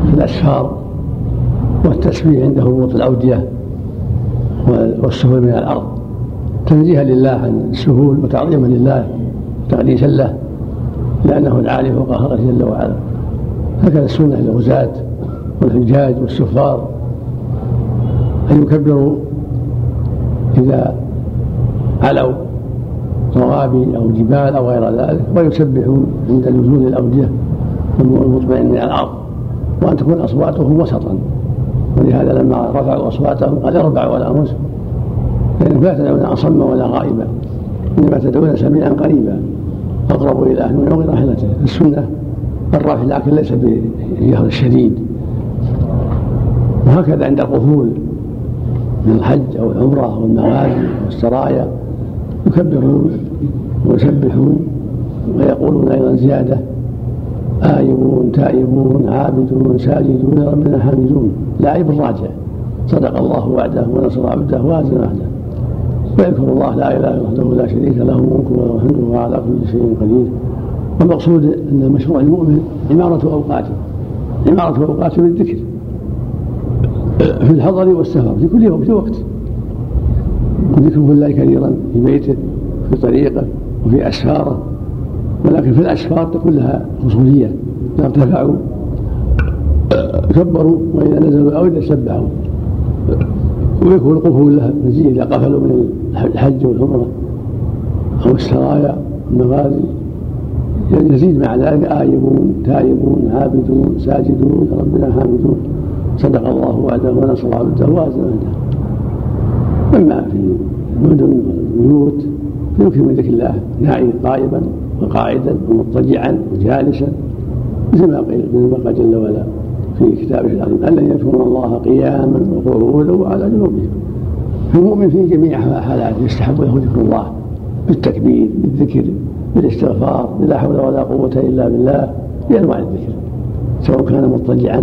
في الأسفار والتسبيح عند هبوط الأودية والسهول من الأرض. تنزيها لله عن السهول وتعظيما لله تقديسا له لأنه العالي فوق خلقه جل وعلا. هكذا السنة للغزاة والحجاج والسفار. أن يكبروا إذا علوا روابي أو جبال أو غير ذلك ويسبحوا عند نزول الأودية والمطمئن على الأرض. وأن تكون أصواتهم وسطا. ولهذا لما رفعوا أصواتهم قال أربعوا ولا أنفسكم لأنكم لا تدعون أصم ولا غائبا إنما تدعون سميعا قريبا. أقرب إلى أهله من راحلته السنة الرافع لكن ليس بالجهر الشديد وهكذا عند القفول. من الحج أو العمرة أو المغازي أو السرايا يكبرون ويسبحون ويقولون أيضا زيادة آيبون تائبون عابدون ساجدون ربنا حامدون لا عيب الراجع صدق الله وعده ونصر عبده وأزن عهده. ويذكر الله لا إله إلا وحده لا شريك له ملك وله الحمد وهو على كل شيء قدير. والمقصود أن المشروع المؤمن عمارة أوقاته عمارة أوقاته بالذكر في الحضر والسفر في كل وقت. وقت ذكره الله كثيرا في بيته في طريقه وفي أسفاره. ولكن في الأسفار تكون لها خصوصيه اذا ارتفعوا كبروا وإذا نزلوا أو إذا سبحوا ويكون القفول له مزيد إذا قفلوا من الحج والعمرة أو السرايا المغازي يزيد مع ذلك آيبون تائبون عابدون ساجدون ربنا حامدون. صدق الله وعده ونصر عبده وأعز عبده أما في المدن والبيوت فيمكن من ذكر الله نائي قائما وقاعدا ومضطجعا وجالسا مثل ما قال جل وعلا في كتابه العظيم الذين يذكرون الله قياما وقعودا وعلى جنوبهم. فالمؤمن في جميع حالاته يستحب له ذكر الله بالتكبير بالذكر بالاستغفار لا حول ولا قوة إلا بالله بأنواع الذكر سواء كان مضطجعا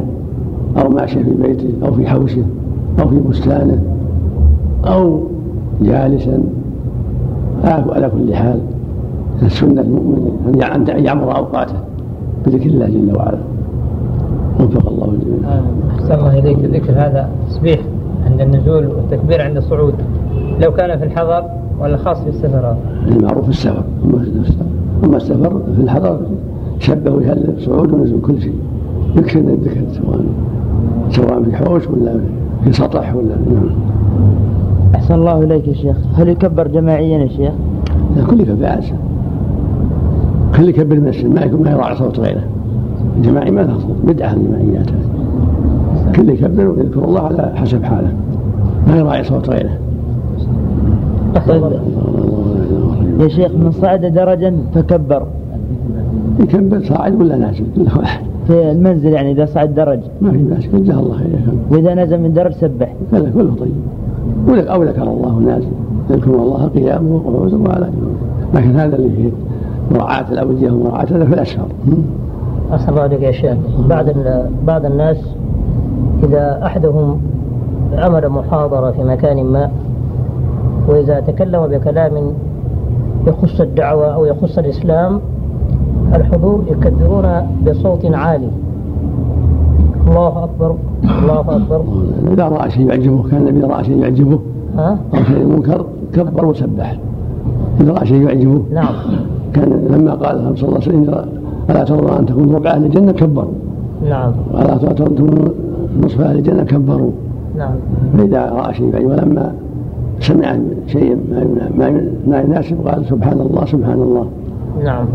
أو ماشيا في بيته أو في حوشه أو في بستانه أو جالسا. على كل حال السنة المؤمن أن يعمر أوقاته بذكر الله جل وعلا. وفق الله الجميع. أحسن الله إليك ذكر هذا تسبيح عند النزول والتكبير عند الصعود. لو كان في الحضر ولا خاص في السفر؟ المعروف في السفر. أما السفر في الحضر شبه ويهلل صعود ونزول كل شيء. يكفي الذكر سواء سواء في حوش ولا في سطح ولا نعم. أحسن الله إليك يا شيخ. هل يكبر جماعيا يا شيخ؟ لا كل يكبر عسى كل يكبر المسجد ما يكون ما يراعي صوت غيره. الجماعي ما له صوت. بدعة الجماعيات. كل يكبر ويذكر الله على حسب حاله. ما يراعي صوت غيره. طيب. يا شيخ من صعد درجا فكبر. يكبر صاعد ولا نازل كل واحد في المنزل يعني إذا صعد درج. ما في بأس جزاه الله. خير وإذا نزل من درج سبح. كذا كله طيب. أو ذكر الله نازل يذكر الله قياما وقعودا وعلى لكن هذا اللي فيه مراعاة الأودية ومراعاة هذا في الأسفار أحسن الله عليك يا شيخ. بعض بعض الناس إذا أحدهم عمل محاضرة في مكان ما وإذا تكلم بكلام يخص الدعوة أو يخص الإسلام الحضور يكبرون بصوت عالي. الله أكبر الله أكبر. إذا رأى شيء يعجبه كان النبي رأى شيء يعجبه. ها؟ أو شيء منكر كبر وسبح. إذا رأى شيء يعجبه نعم. كان لما قال صلى الله عليه وسلم ألا ترضى أن تكون ربع أهل الجنة؟ كبروا. نعم. ألا ترضى أن تكون نصف أهل الجنة؟ كبروا. نعم. فإذا رأى شيء يعجبه ولما سمع شيء ما ما يناسب قال سبحان الله سبحان الله. نعم.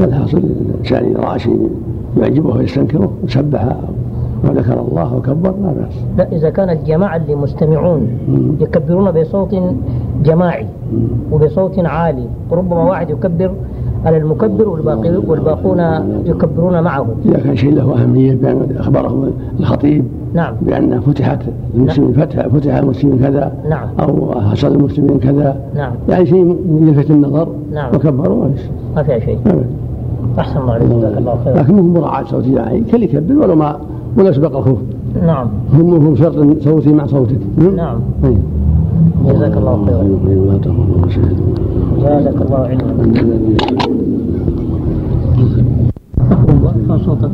والحاصل الإنسان إذا رأى شيء يعجبه ويستنكره وسبح وذكر الله وكبر لا بأس. لا إذا كان الجماعة اللي مستمعون يكبرون بصوت جماعي وبصوت عالي وربما واحد يكبر على المكبر والباقي والباقون يكبرون معه. إذا كان شيء له أهمية بأن أخبره الخطيب نعم. بأن فتحت المسلمين فتح فتح المسلمين كذا نعم. أو حصل المسلمين كذا. نعم. يعني شيء يلفت النظر نعم. وكبروا ما ما فيها شيء. أحسن الله عليك. جزاك الله خيرا. لكن مو مراعاة صوت جماعي كل يكبر ولو ما ولا سبق الخوف نعم. هم هم شرط صوتي مع صوتك. نعم. أي. جزاك الله خيرا. زادك الله علما صوتك.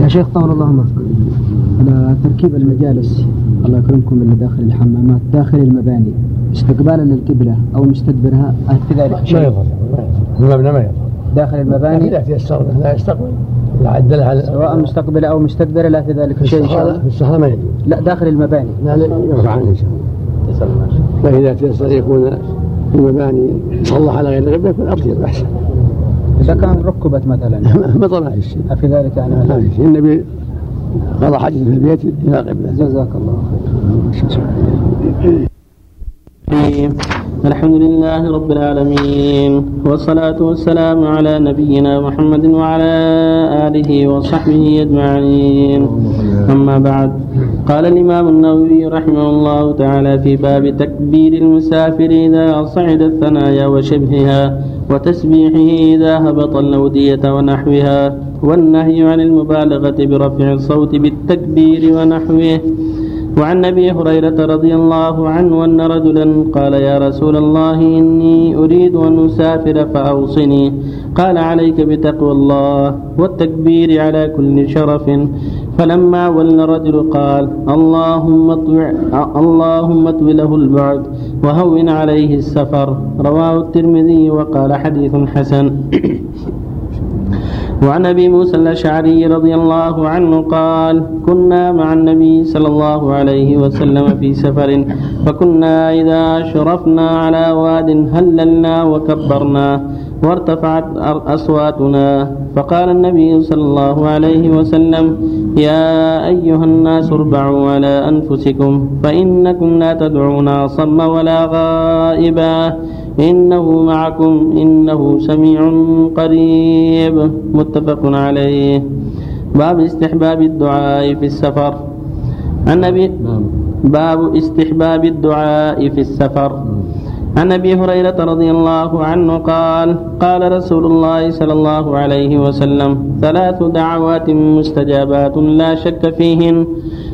يا شيخ طول الله عمرك على تركيب المجالس الله يكرمكم اللي داخل الحمامات داخل المباني استقبالا للقبلة أو مستدبرها هل في ذلك ما شيء يضر المبنى ما يضر داخل المباني؟ لا له لا يستقبل. لا عدلها على سواء مستقبلة أو مستدبرة لا في ذلك في شيء إن شاء الله. في الصحراء ما يجوز. لا داخل المباني. لا لا يرفع عنه إن شاء الله. فإذا تيسر يكون في المباني صلح على غير القبله يكون اطيب أحسن. إذا كان ركبت مثلا. ما في شيء هل في ذلك يعني؟ ما شيء النبي قضى حاجته في البيت إلى القبله جزاك الله خير الحمد لله رب العالمين والصلاة والسلام على نبينا محمد وعلى آله وصحبه أجمعين. أما بعد قال الإمام النووي رحمه الله تعالى في باب تكبير المسافر إذا صعد الثنايا وشبهها وتسبيحه إذا هبط الأودية ونحوها والنهي عن المبالغة برفع الصوت بالتكبير ونحوه. وعن أبي هريرة رضي الله عنه أن رجلا قال يا رسول الله إني أريد أن أسافر فأوصني. قال عليك بتقوى الله والتكبير على كل شرف. فلما ولى الرجل قال اللهم اطوع اللهم اطو له البعد وهون عليه السفر. رواه الترمذي وقال حديث حسن. وعن أبي موسى الأشعري رضي الله عنه قال كنا مع النبي صلى الله عليه وسلم في سفر فكنا إذا شرفنا على واد هللنا وكبرنا وارتفعت أصواتنا. فقال النبي صلى الله عليه وسلم يا أيها الناس اربعوا على أنفسكم فإنكم لا تدعون صم ولا غائبا. إنه معكم إنه سميع قريب متفق عليه. باب استحباب الدعاء في السفر. عن أبي باب استحباب الدعاء في السفر. عن ابي هريرة رضي الله عنه قال قال رسول الله صلى الله عليه وسلم ثلاث دعوات مستجابات لا شك فيهن.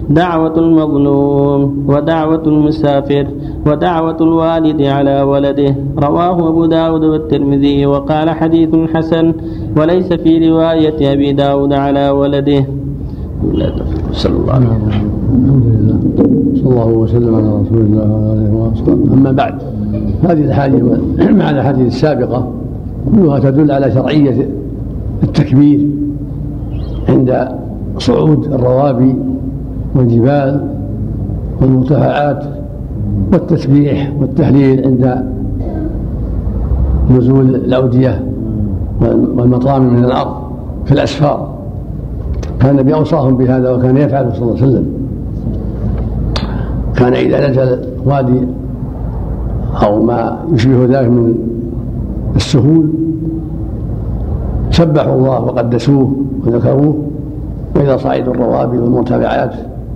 دعوة المظلوم ودعوة المسافر ودعوة الوالد على ولده. رواه أبو داود والترمذي وقال حديث حسن وليس في رواية أبي داود على ولده. صلى الله عليه وسلم. الحمد لله. صلى الله وسلم على رسول الله وعلى آله وصحبه أما بعد هذه الأحاديث مع الأحاديث السابقة كلها تدل على شرعية التكبير عند صعود الروابي والجبال والمرتفعات والتسبيح والتهليل عند نزول الأودية والمطامن من الأرض في الأسفار. كان النبي أوصاهم بهذا وكان يفعل صلى الله عليه وسلم. كان إذا نزل وادي أو ما يشبه ذلك من السهول سبحوا الله وقدسوه وذكروه وإذا صعدوا الروابي والمرتفعات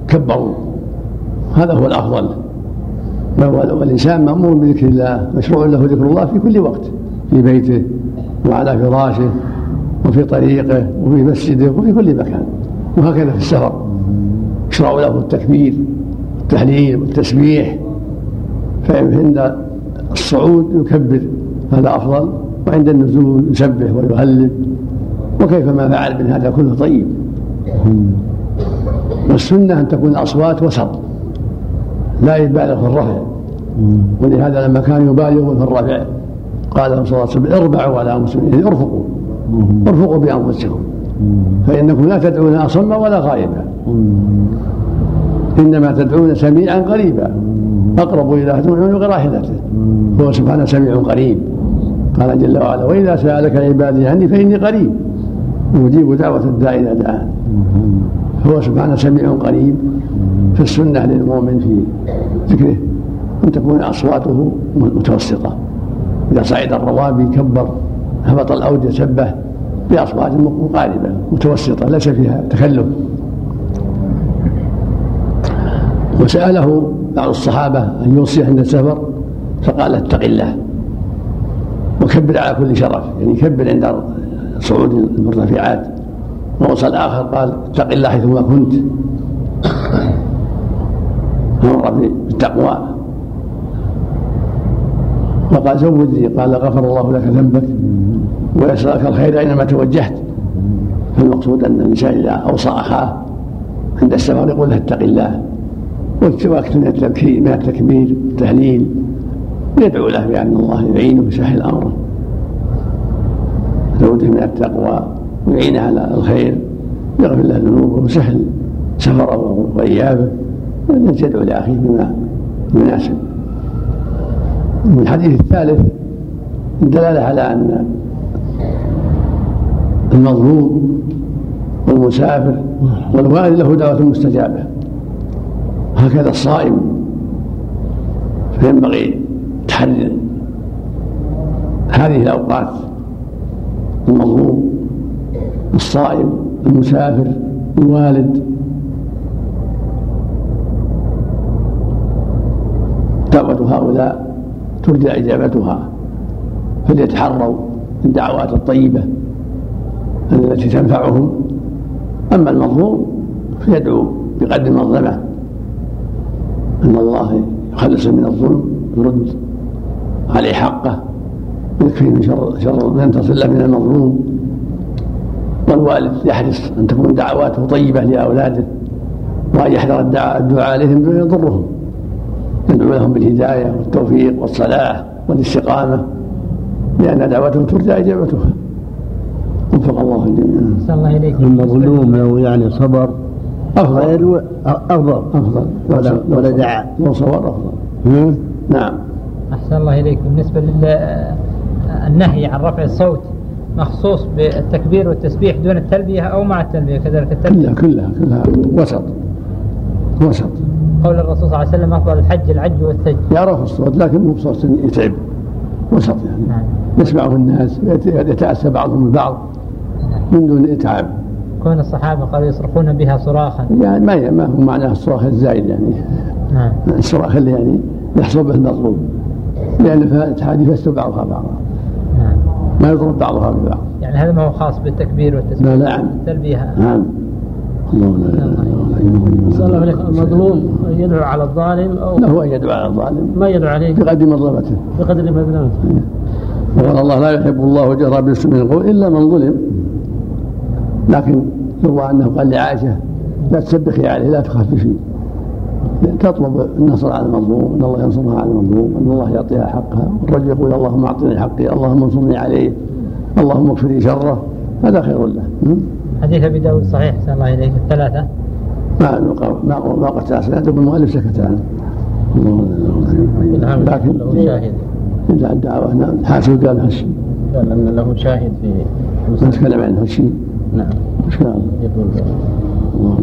كبروا هذا هو الأفضل. والانسان مأمور بذكر الله مشروع له ذكر الله في كل وقت في بيته وعلى فراشه وفي طريقه وفي مسجده وفي كل مكان. وهكذا في السفر. يشرع له التكبير والتهليل والتسبيح فعند الصعود يكبر. هذا أفضل. وعند النزول يسبح ويهلل. وكيفما فعل من هذا كله طيب. والسنة أن تكون الأصوات وسط لا يبالغ في الرفع. ولهذا لما كانوا يبالغون في الرفع قال لهم صلى الله عليه وسلم اربعوا على أنفسكم يعني ارفقوا. ارفقوا بأنفسكم. فإنكم لا تدعون أصم ولا غائبا إنما تدعون سميعا قريبا. أقرب إلى تدعون براحلته هو سبحانه سميع قريب. قال جل وعلا وإذا سألك عبادي عني فإني قريب. أجيب دعوة الداعي إذا دعان هو سبحانه سميع قريب فالسنة للمؤمن في ذكره أن تكون أصواته متوسطة. إذا صعد الروابي كبر هبط الأودية سبه بأصوات مقاربة متوسطة ليس فيها تكلف وسأله بعض الصحابة أن يوصي عند السفر فقال اتق الله وكبر على كل شرف يعني كبر عند صعود المرتفعات. ووصى الآخر قال اتق الله حيثما كنت. مر بالتقوى. وقال زودني قال غفر الله لك ذنبك ويسرك الخير أينما توجهت. فالمقصود أن الإنسان إذا أوصى أخاه عند السفر يقول له اتق الله. وأكثر من التبكير من التكبير والتهليل يدعو له بأن الله يعينه ويسهل امره زوده من التقوى. ويعينه على الخير يغفر له ذنوبه ويسهل سفره والناس يدعو لاخيه بما يناسب. الحديث الثالث الدلالة على أن المظلوم والمسافر والوالد له دعوة مستجابة. هكذا الصائم فينبغي تحري هذه الأوقات. المظلوم الصائم المسافر الوالد. دعوة هؤلاء ترجى إجابتها. فليتحروا الدعوات الطيبة التي تنفعهم. أما المظلوم فيدعو بقدر المظلمة أن الله يخلص من الظلم يرد عليه حقه يكفي من شر شر من تصل من المظلوم. والوالد يحرص أن تكون دعواته طيبة لأولاده وأن يحذر الدعاء عليهم دون يضرهم. يدعو لهم بالهداية والتوفيق والصلاح والاستقامة لأن دعوتهم ترجى إجابتها. وفق الله الجميع. الله إليك المظلوم لو يعني صبر أفضل. أفضل. أفضل. ولا ولا دعا لو صبر أفضل. نعم. أحسن الله إليك بالنسبة للنهي عن رفع الصوت. مخصوص بالتكبير والتسبيح دون التلبية أو مع التلبية كذلك التلبية. كلها كلها كلها وسط. وسط. قول الرسول صلى الله عليه وسلم أفضل الحج العج والثج يعرف الصوت لكن مو بصوت يتعب. وسط يعني. نعم. يسمعه الناس يت- يتأسى بعضهم البعض من دون إتعاب. كون الصحابة قالوا يصرخون بها صراخا. يعني ما ما هو معناه الصراخ الزايد يعني. نعم. الصراخ اللي يعني يحصل به المطلوب. لأن الحديث يستر بعضها. بعضا نعم ما يضرب بعضها ببعض يعني هذا ما هو خاص بالتكبير والتسبيح. لا نعم نعم. الله لا إله إلا الله. صلى الله عليه المظلوم يدعو على الظالم أو له ان يدعو على الظالم. ما يدعو عليه. بقدر مظلمته بقدر مظلمته وقال الله لا يحب الله جهر بالسوء من القول إلا من ظلم. لكن يروى أنه قال لعائشة لا تسبخي عليه لا تخافي شيء تطلب النصر على المظلوم إن الله ينصرها على المظلوم إن الله يعطيها حقها. والرجل يقول اللهم أعطني حقي اللهم انصرني عليه اللهم اكفر لي شره. هذا خير له? حديث أبي داود صحيح أحسن الله إليك الثلاثة ما ما ما قد سنده المؤلف سكت عنه الله. لكن له شاهد. إذا الدعوة نعم. حاسب قال هالشيء قال أن له شاهد في ما تكلم عن هالشيء نعم. شاء الله يقول الله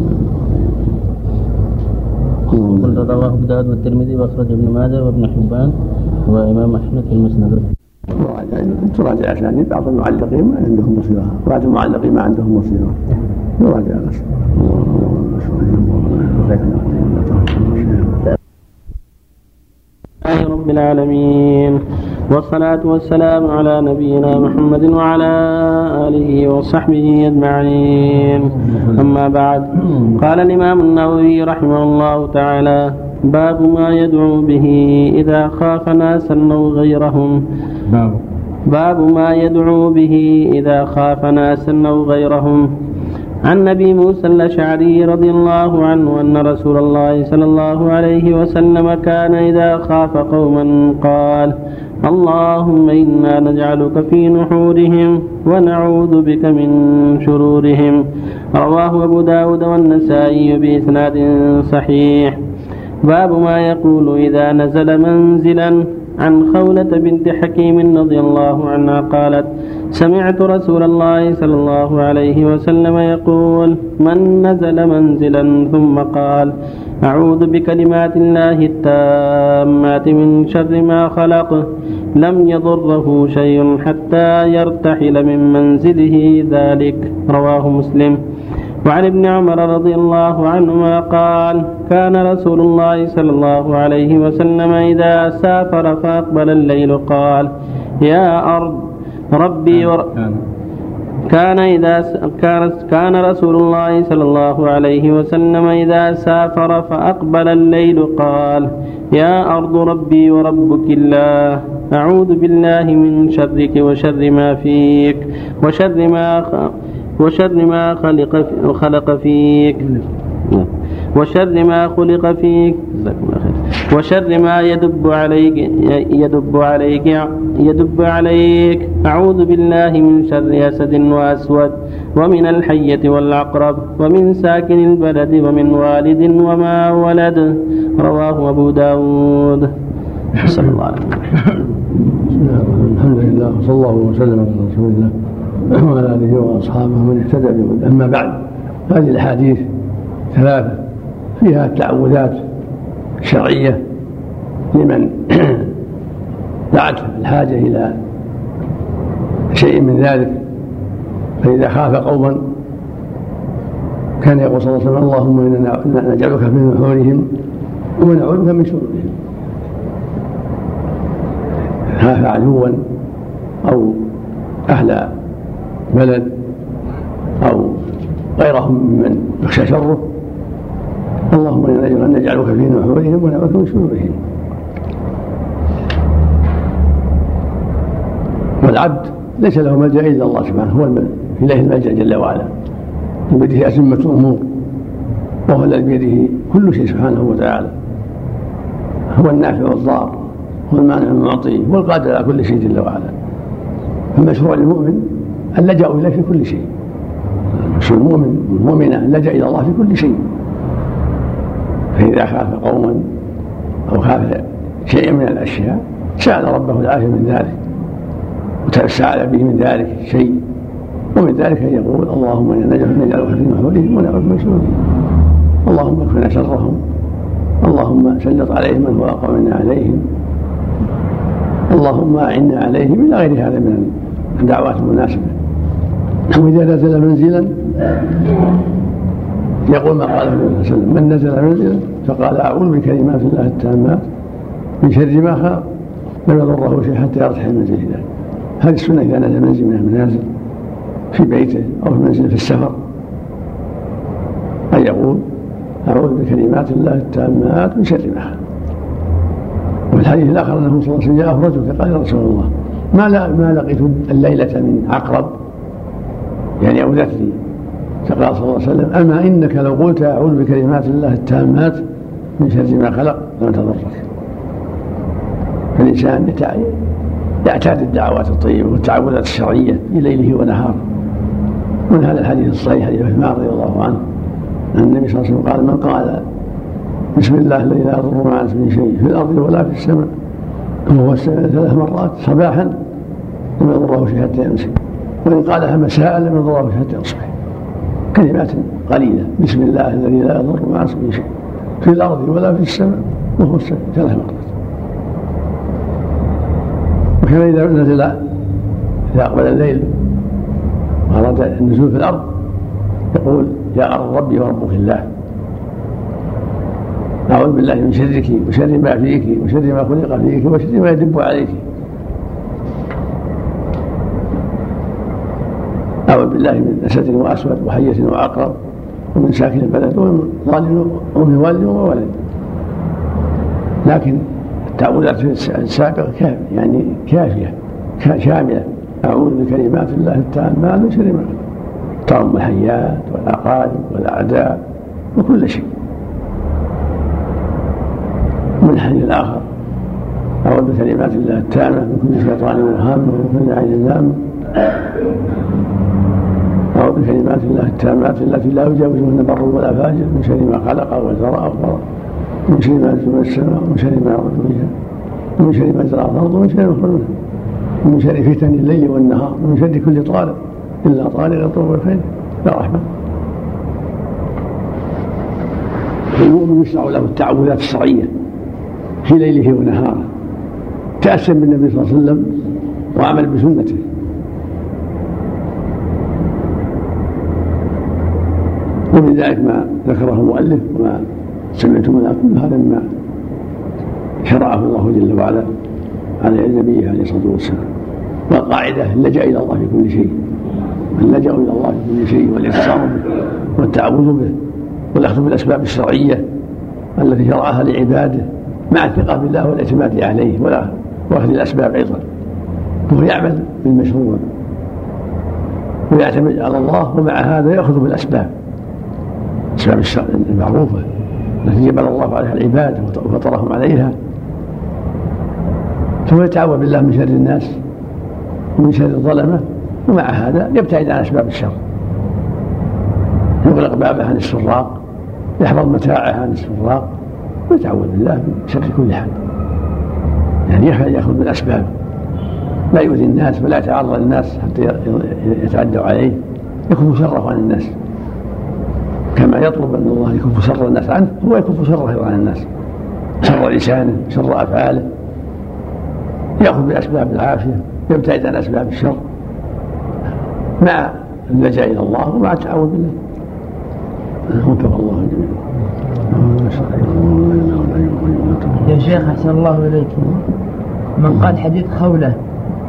قل الله رواه داود والترمذي وأخرج ابن ماجه وابن حبان وإمام أحمد في المسند. تراجع تراجع أسانيد بعض المعلقين ما عندهم بصيرة بعض المعلقين ما عندهم بصيرة يراجع الأسانيد لله رب العالمين. والصلاة والسلام على نبينا محمد وعلى آله وصحبه أجمعين. أما بعد قال الإمام النووي رحمه الله تعالى باب ما يدعو به إذا خاف ناسا أو غيرهم. باب. باب ما يدعو به إذا خاف ناسا أو غيرهم. عن ابي موسى الأشعري رضي الله عنه أن رسول الله صلى الله عليه وسلم كان إذا خاف قوما قال اللهم إنا نجعلك في نحورهم ونعوذ بك من شرورهم. رواه أبو داود والنسائي بإسناد صحيح. باب ما يقول إذا نزل منزلا عن خولة بنت حكيم رضي الله عنها قالت سمعت رسول الله صلى الله عليه وسلم يقول من نزل منزلا؟ ثم قال أعوذ بكلمات الله التامات من شر ما خلق. لم يضره شيء حتى يرتحل من منزله ذلك. رواه مسلم. وعن ابن عمر رضي الله عنهما قال كان رسول الله صلى الله عليه وسلم إذا سافر فأقبل الليل قال يا أرض ربي ور... كان إذا. كان رسول الله صلى الله عليه وسلم إذا سافر فأقبل الليل قال يا أرض ربي وربك الله أعوذ بالله من شرك وشر ما فيك وشر ما. وشر ما خلق خلق فيك وشر ما خلق فيك. جزاكم الله خير. وشر ما يدب عليك يدب عليك يدب عليك. أعوذ بالله من شر أسد وأسود ومن الحية والعقرب ومن ساكن البلد ومن والد وما ولد. رواه أبو داود. صلى الله عليه وسلم. الحمد لله وصلى الله وسلم على رسول الله وعلى آله وأصحابه من اهتدى أما بعد هذه الأحاديث ثلاثة فيها التعوذات الشرعيه لمن دعت الحاجة إلى شيء من ذلك. فإذا خاف قوما كان يقول صلى الله عليه وسلم اللهم إنا نجعلك في نحورهم ونعوذ بك من شرورهم. خاف عدوا أو أهل بلد أو غيرهم ممن يخشى شره اللهم أنا نجعلك في نحورهم ونعوذ من شرورهم. والعبد ليس له ملجأ إلا الله سبحانه هو إليه الملجأ جل وعلا. بيده أزمة الأمور وهو الذي بيده كل شيء سبحانه وتعالى. هو النافع والضار هو المانع المعطي هو القادر على كل شيء جل وعلا. فمشروع للمؤمن اللجأ إليه في كل شيء. المؤمن المؤمنة لجأ إلى الله في كل شيء. فإذا خاف قوما أو خاف شيئا من الأشياء سأل ربه العافية من ذلك وتساءل به من ذلك شيء ومن ذلك أن يقول اللهم إنا نجعلك في نحورهم ونعوذ من شرورهم اللهم اكفنا شرهم اللهم سلط عليهم من هو أقوى منا عليهم اللهم أعنا عليهم إلى غير هذا من الدعوات المناسبة. وإذا نزل منزلا؟ يقول ما قاله النبي صلى الله عليه وسلم من نزل منزلا فقال أعوذ بكلمات الله التامات من شر ما خلق لم يضره شيء حتى يرتحل المنزل ذلك هذه السنة إذا نزل منزل من المنازل في بيته أو في منزل في السفر. أن يقول أعوذ بكلمات الله التامات من شر ما خلق. وفي الحديث الآخر أنه صلى الله عليه وسلم جاءه فقال يا رسول الله ما لا ما لقيت الليلة من عقرب؟ يعني أوذت لي فقال صلى الله عليه وسلم أما إنك لو قلت أعوذ بكلمات الله التامات من شر ما خلق لم تضرك فالإنسان يعتاد الدعوات الطيبة والتعوذات الشرعية في ليله ونهاره من هذا الحديث الصحيح حديث عثمان رضي الله عنه أن النبي صلى الله عليه وسلم قال من قال بسم الله الذي لا يضر مع اسمه شيء في الأرض ولا في السماء وهو ثلاث مرات صباحا لم يضره شيء حتى يمسك وإن قالها مساء لم يضره شيء حتى يصبح كلمات قليلة بسم الله الذي لا يضر مع اسمه شيء. في الأرض ولا في السماء وهو ثلاث مرات وكان إذا نزل إذا أقبل الليل وأراد النزول في الأرض يقول يا أرض ربي وربك الله. أعوذ بالله من شرك وشر ما فيك وشر ما خلق فيك وشر ما يدب عليك. أعوذ بالله من أسد وأسود وحية وعقرب ومن ساكن البلد ومن ظالم ومن والد وولد لكن التعوذات السابقة كافية يعني كافية شاملة. أعوذ بكلمات الله التامات من شر ما تعم الحيات والأقارب والأعداء وكل شيء. من الحديث الآخر أعوذ بكلمات الله التامة من كل شيطان وهامة ومن كل عين لامة أعوذ بكلمات الله التامات التي لا يجاوزهن بر ولا فاجر من شر ما خلق وزرع وفرع من شر ما نزل السماء ومن شر ما يعرض بها ومن شر ما زرع الأرض ومن شر ما ومن شر فتن الليل والنهار ومن شر كل طالب إلا طالب يطلب الخير. يا رحمة. المؤمن يشرع له التعوذات الشرعية في ليله ونهاره تأسم بالنبي صلى الله عليه وسلم وعمل بسنته. ومن ذلك ما ذكره المؤلف وما سمعتم من كل هذا مما شرعه الله جل وعلا على نبيه عليه الصلاة والسلام. والقاعدة اللجا إلى الله في كل شيء. اللجا إلى الله في كل شيء والاعتصام به والتعوذ به والأخذ بالأسباب الشرعية التي شرعها لعباده مع الثقة بالله والاعتماد عليه ولا وأخذ الأسباب أيضا. وهو يعمل بالمشروع ويعتمد على الله ومع هذا يأخذ بالأسباب. الاسباب المعروفه التي جبل الله عليها العباد وفطرهم عليها. ثم يتعوذ بالله من شر الناس ومن شر الظلمة ومع هذا يبتعد عن أسباب الشر. يغلق بابه عن السراق يحفظ متاعه عن السراق ويتعوذ بالله من شر كل حال. يعني يأخذ بالاسباب لا يؤذي الناس ولا يتعرض للناس حتى يتعدوا عليه. يكف شره عن الناس. كما يطلب أن الله يكف شر الناس عنه هو يكف شره عن الناس شر لسانه شر أفعاله يأخذ بأسباب العافية يبتعد عن أسباب الشر. مع اللجأ إلى الله ومع التعاون بالله وفق الله يا شيخ أحسن الله إليك. من قال حديث خوله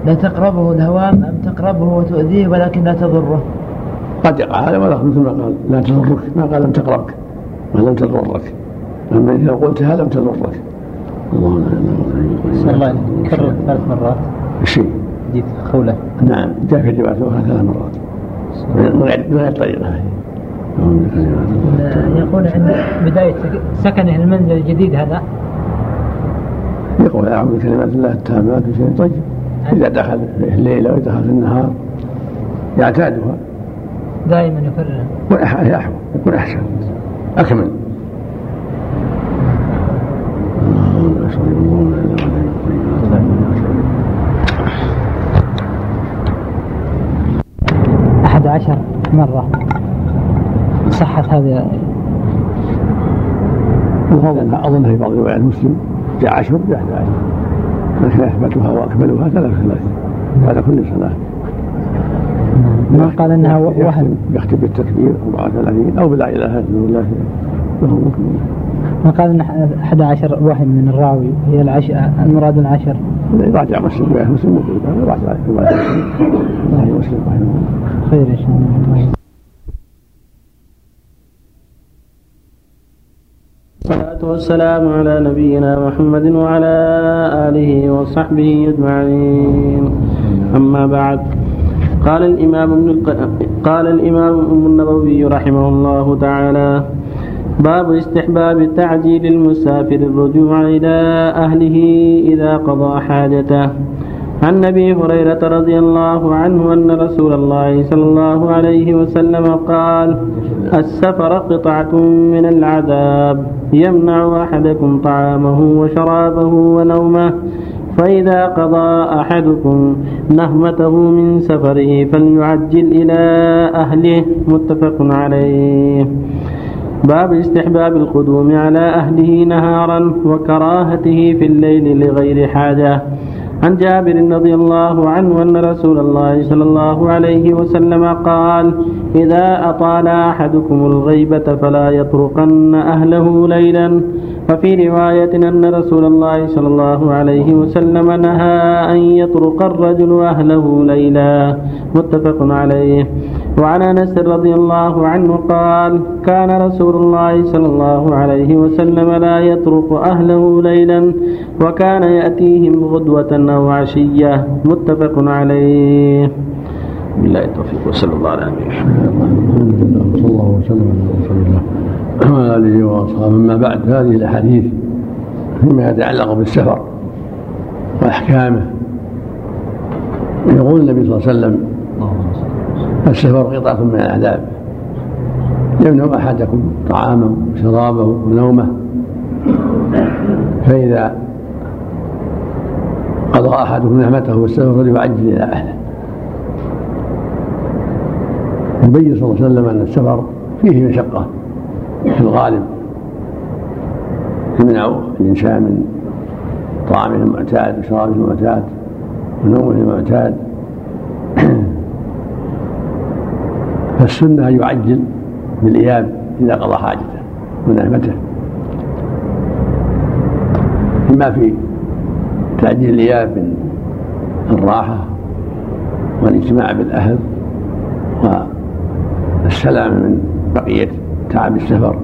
لا تقربه الهوام أم تقربه وتؤذيه ولكن لا تضره. قد يقع هذا ولا مثل ما قال لا تضرك. ما قال لم تقربك ولم تضرك. أما إذا قلتها لم تضرك. الله لا الله. كرر ثلاث مرات. الشيء حديث خولة. نعم جاء في روايات أخرى ثلاث مرات. من غير من غير طريقة. هذه يقول عند بداية سكنه المنزل الجديد هذا. يقول أعوذ بكلمات الله التامات من شيء طيب إذا دخل في الليل أو دخل في النهار يعتادها. دائما يكررها يكون أح- أحوط يكون أحسن. أكمل. أحد عشر مرة صحت هذه وأظن أظن في بعض روايات مسلم جاء عشر جاء 11 لكن أثبتها وأكملها ثلاث ثلاث بعد كل صلاة. ما قال أنها و- وهم. يختم بالتكبير 34 أو بلا إله إلا الله. ما قال أحد عشر وهم من الراوي. هي العشر المراد العشر. يراجع مسلم رواية مسلم رواية مسلم رحمه الله خير إن شاء الله والصلاة والسلام على نبينا محمد وعلى آله وصحبه أجمعين. أما بعد. قال الإمام ابن الق... قال الإمام النووي رحمه الله تعالى باب استحباب تعجيل المسافر الرجوع إلى أهله إذا قضى حاجته. عن أبي هريرة رضي الله عنه أن رسول الله صلى الله عليه وسلم قال السفر قطعة من العذاب يمنع أحدكم طعامه وشرابه ونومه فإذا قضى أحدكم نهمته من سفره فليعجل إلى أهله متفق عليه. باب استحباب القدوم على أهله نهارا وكراهته في الليل لغير حاجة. عن جابر رضي الله عنه أن رسول الله صلى الله عليه وسلم قال إذا أطال أحدكم الغيبة فلا يطرقن أهله ليلا وفي رواية أن رسول الله صلى الله عليه وسلم نهى أن يطرق الرجل أهله ليلا. متفق عليه. وعن أنس رضي الله عنه قال كان رسول الله صلى الله عليه وسلم لا يطرق أهله ليلا وكان يأتيهم غدوة أو عشية. متفق عليه. بالله التوفيق وصلى الله على نبينا محمد. صلى الله وسلم. وعلى اله وأصحابه أما بعد هذه الأحاديث فيما يتعلق بالسفر وأحكامه. يقول النبي صلى الله عليه وسلم السفر قطعة من العذاب يمنع أحدكم طعامه وشرابه ونومه فإذا قضى أحدكم نعمته والسفر فليعجل إلى أهله. يبين صلى الله عليه وسلم أن السفر فيه مشقة. في الغالب. يمنع الإنسان من طعامه المعتاد وشرابه المعتاد ونومه المعتاد. فالسنة أن يعجل بالإياب إذا قضى حاجته ونعمته إما في تعجيل الإياب من الراحة والاجتماع بالأهل والسلام من بقية تعب السفر.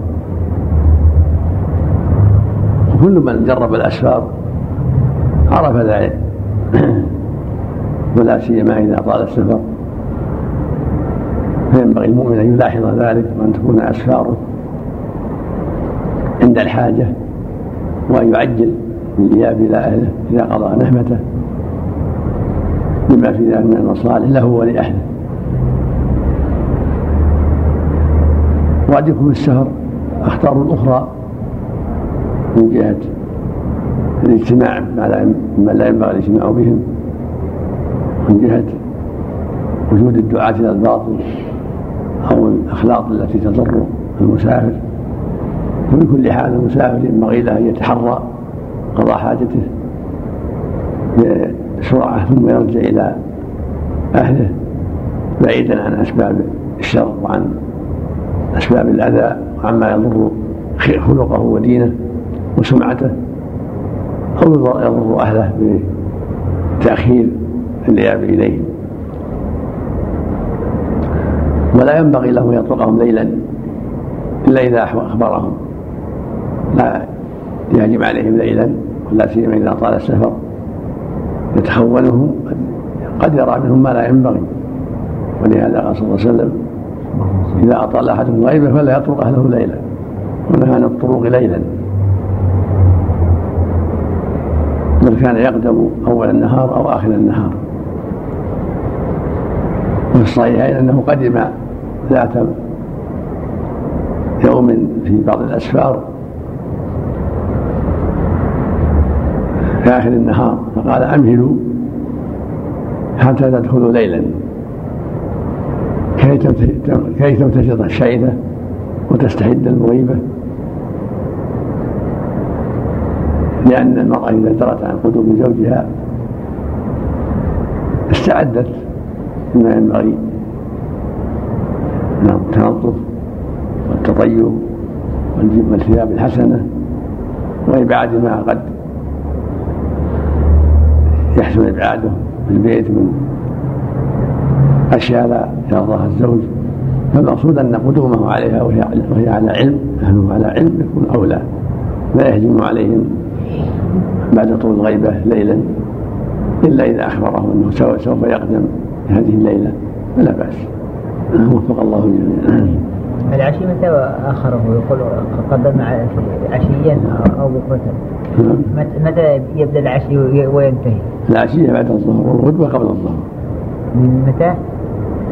وكل من جرب الأسفار عرف ذلك ولا سيما إذا طال السفر. فينبغي المؤمن أن يلاحظ ذلك وأن تكون أسفاره عند الحاجة وأن يعجل بالإياب إلى أهله إذا قضى نهمته. بما في ذلك من المصالح له ولأهله. وعدكم السهر أخطار الأخرى من جهة الاجتماع مما لا ينبغي الاجتماع بهم. من جهة وجود الدعاة إلى الباطل أو الأخلاق التي تضر المسافر. وفي كل حال المسافر ينبغي له أن يتحرى قضاء حاجته بسرعة ثم يرجع إلى أهله بعيدا عن أسباب الشر وعن أسباب الأذى وعما يضر خلقه ودينه وسمعته أو يضر أهله بتأخير الإياب إليهم ولا ينبغي له أن يطلقهم ليلا إلا إذا أخبرهم. لا يهجم عليهم ليلا ولا سيما إذا طال السفر. يتخونهم قد يرى منهم ما لا ينبغي. ولهذا قال صلى الله عليه وسلم إذا أطال احدهم غيبه فلا يطرق أهله ليلا ونهى عن الطروق ليلا. بل كان يقدم أول النهار أو آخر النهار. وفي الصحيحين أنه قدم ذات يوم في بعض الأسفار في آخر النهار فقال أمهلوا حتى تدخلوا ليلا. كي تمتشط الشعثة وتستحد المغيبة؟ لأن المرأة إذا درت عن قدوم زوجها استعدت بما ينبغي من التنظف والتطيب والثياب الحسنة وإبعاد ما قد يحسن إبعاده في البيت من أشياء لا يرضاها الزوج. فالمقصود أن قدومه عليها وهي, على علم أهله على علم يكون أولى. لا يهجم عليهم بعد طول الغيبة ليلا إلا إذا أخبره أنه سوف يقدم هذه الليلة. فلا بأس. وفق الله جميعا. العشي متى أخره؟ يقول قدم عشيا أو بكرة. نعم. متى يبدأ العشي وينتهي؟ العشية بعد الظهر والغدوة قبل الظهر. متى؟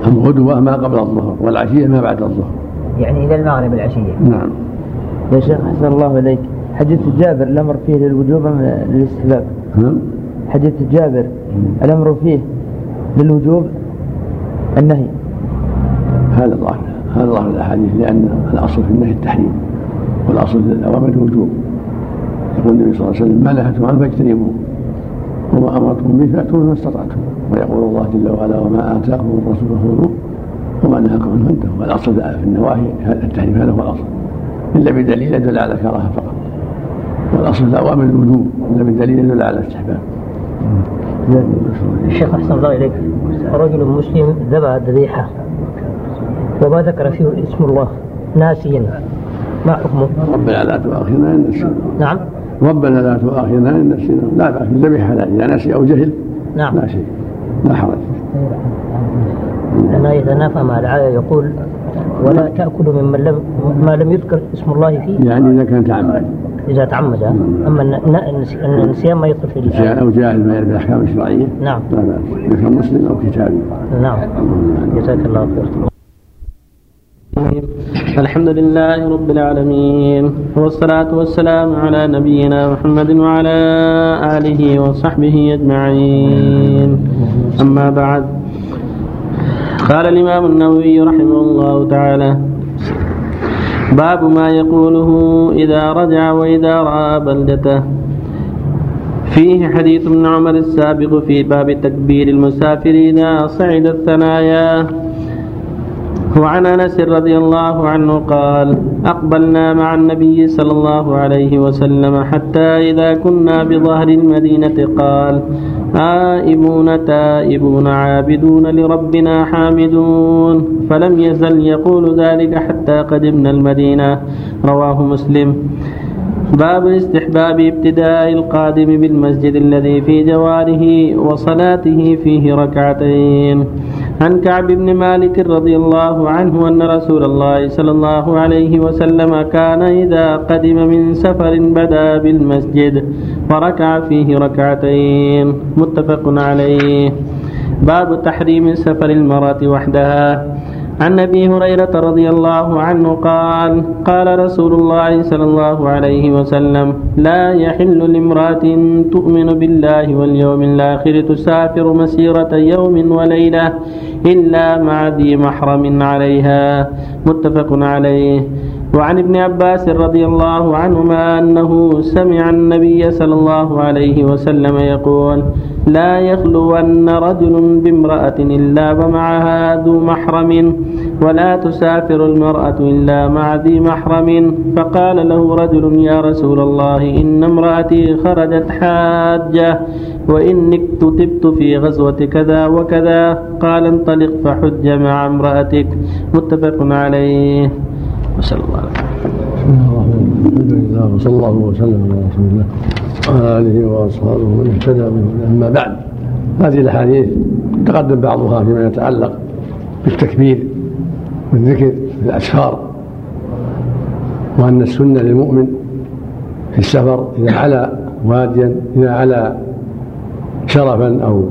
الغدوة ما قبل الظهر والعشية ما بعد الظهر. يعني إلى المغرب العشية. نعم. يا شيخ أحسن الله إليك. حديث جابر الأمر فيه للوجوب أم للاستحباب؟ نعم. حديث جابر الأمر فيه للوجوب النهي. هذا ظاهر هذا ظاهر الأحاديث لأن الأصل في النهي التحريم والأصل في الأوامر الوجوب. يقول النبي صلى الله عليه وسلم ما نهتم عنه فاجتنبوه وما امرتم به فاتوا ما استطعتم. ويقول الله جل وعلا وما اتاكم الرسول فخذوه وما نهاكم عنه فانتهوا. الاصل في النواهي التحريم هذا هو الأصل. إلا بدليل يدل على كراهة فقط. والأصل في الأوامر الوجوب إلا بدليل يدل على الاستحباب. الشيخ أحسن الله إليك. رجل مسلم ذبح ذبيحة وما ذكر فيه اسم الله ناسيا. ما حكمه؟ ربنا لا تؤاخذنا إن نسينا. نعم. ربنا لا تؤاخذنا إن نسينا. لا باس الذبح حلال اذا نسي أو جهل نعم. لا شيء لا حرج. لما يتنافى مع الآية يقول ولا تأكلوا ممن لم ما لم يذكر اسم الله فيه. يعني إذا كان تعمد. إذا تعمد. أما النسيان ما يدخل في النسيان أو جاهل ما يعرف الأحكام الشرعية. نعم. لا بأس إذا كان مسلم أو كتابي. نعم. جزاك الله خير. الحمد لله رب العالمين. والصلاة والسلام على نبينا محمد وعلى آله وصحبه أجمعين. أما بعد. قال الإمام النووي رحمه الله تعالى باب ما يقوله إذا رجع وإذا رأى بلدته. فيه حديث ابن عمر السابق في باب تكبير المسافر إذا صعد الثنايا. وعن أنس رضي الله عنه قال أقبلنا مع النبي صلى الله عليه وسلم حتى إذا كنا بظهر المدينة قال آئبون تائبون عابدون لربنا حامدون. فلم يزل يقول ذلك حتى قدمنا المدينة. رواه مسلم. باب استحباب ابتداء القادم بالمسجد الذي في جواره وصلاته فيه ركعتين. عن كعب بن مالك رضي الله عنه أن رسول الله صلى الله عليه وسلم كان إذا قدم من سفر بدا بالمسجد وركع فيه ركعتين متفق عليه. باب تحريم سفر المرأة وحدها. عن أبي هريرة رضي الله عنه قال قال رسول الله صلى الله عليه وسلم لا يحل لامرأة تؤمن بالله واليوم الآخر تسافر مسيرة يوم وليلة إلا مع ذي محرم عليها. متفق عليه. وعن ابن عباس رضي الله عنهما أنه سمع النبي صلى الله عليه وسلم يقول لا يخلون رجل بامرأة إلا ومعها ذو محرم ولا تسافر المرأة إلا مع ذي محرم. فقال له رجل يا رسول الله إن امرأتي خرجت حاجة وإنك تتبت في غزوة كذا وكذا. قال انطلق فحج مع امرأتك. متفق عليه. وصلى الله الحمد لله وصلى الله وسلم على رسول الله وعلى آله وأصحابه ومن اهتدى به أما بعد هذه الأحاديث تقدم بعضها فيما يتعلق بالتكبير والذكر في الاسفار وأن السنة للمؤمن في السفر إذا علا واديا إذا علا شرفا أو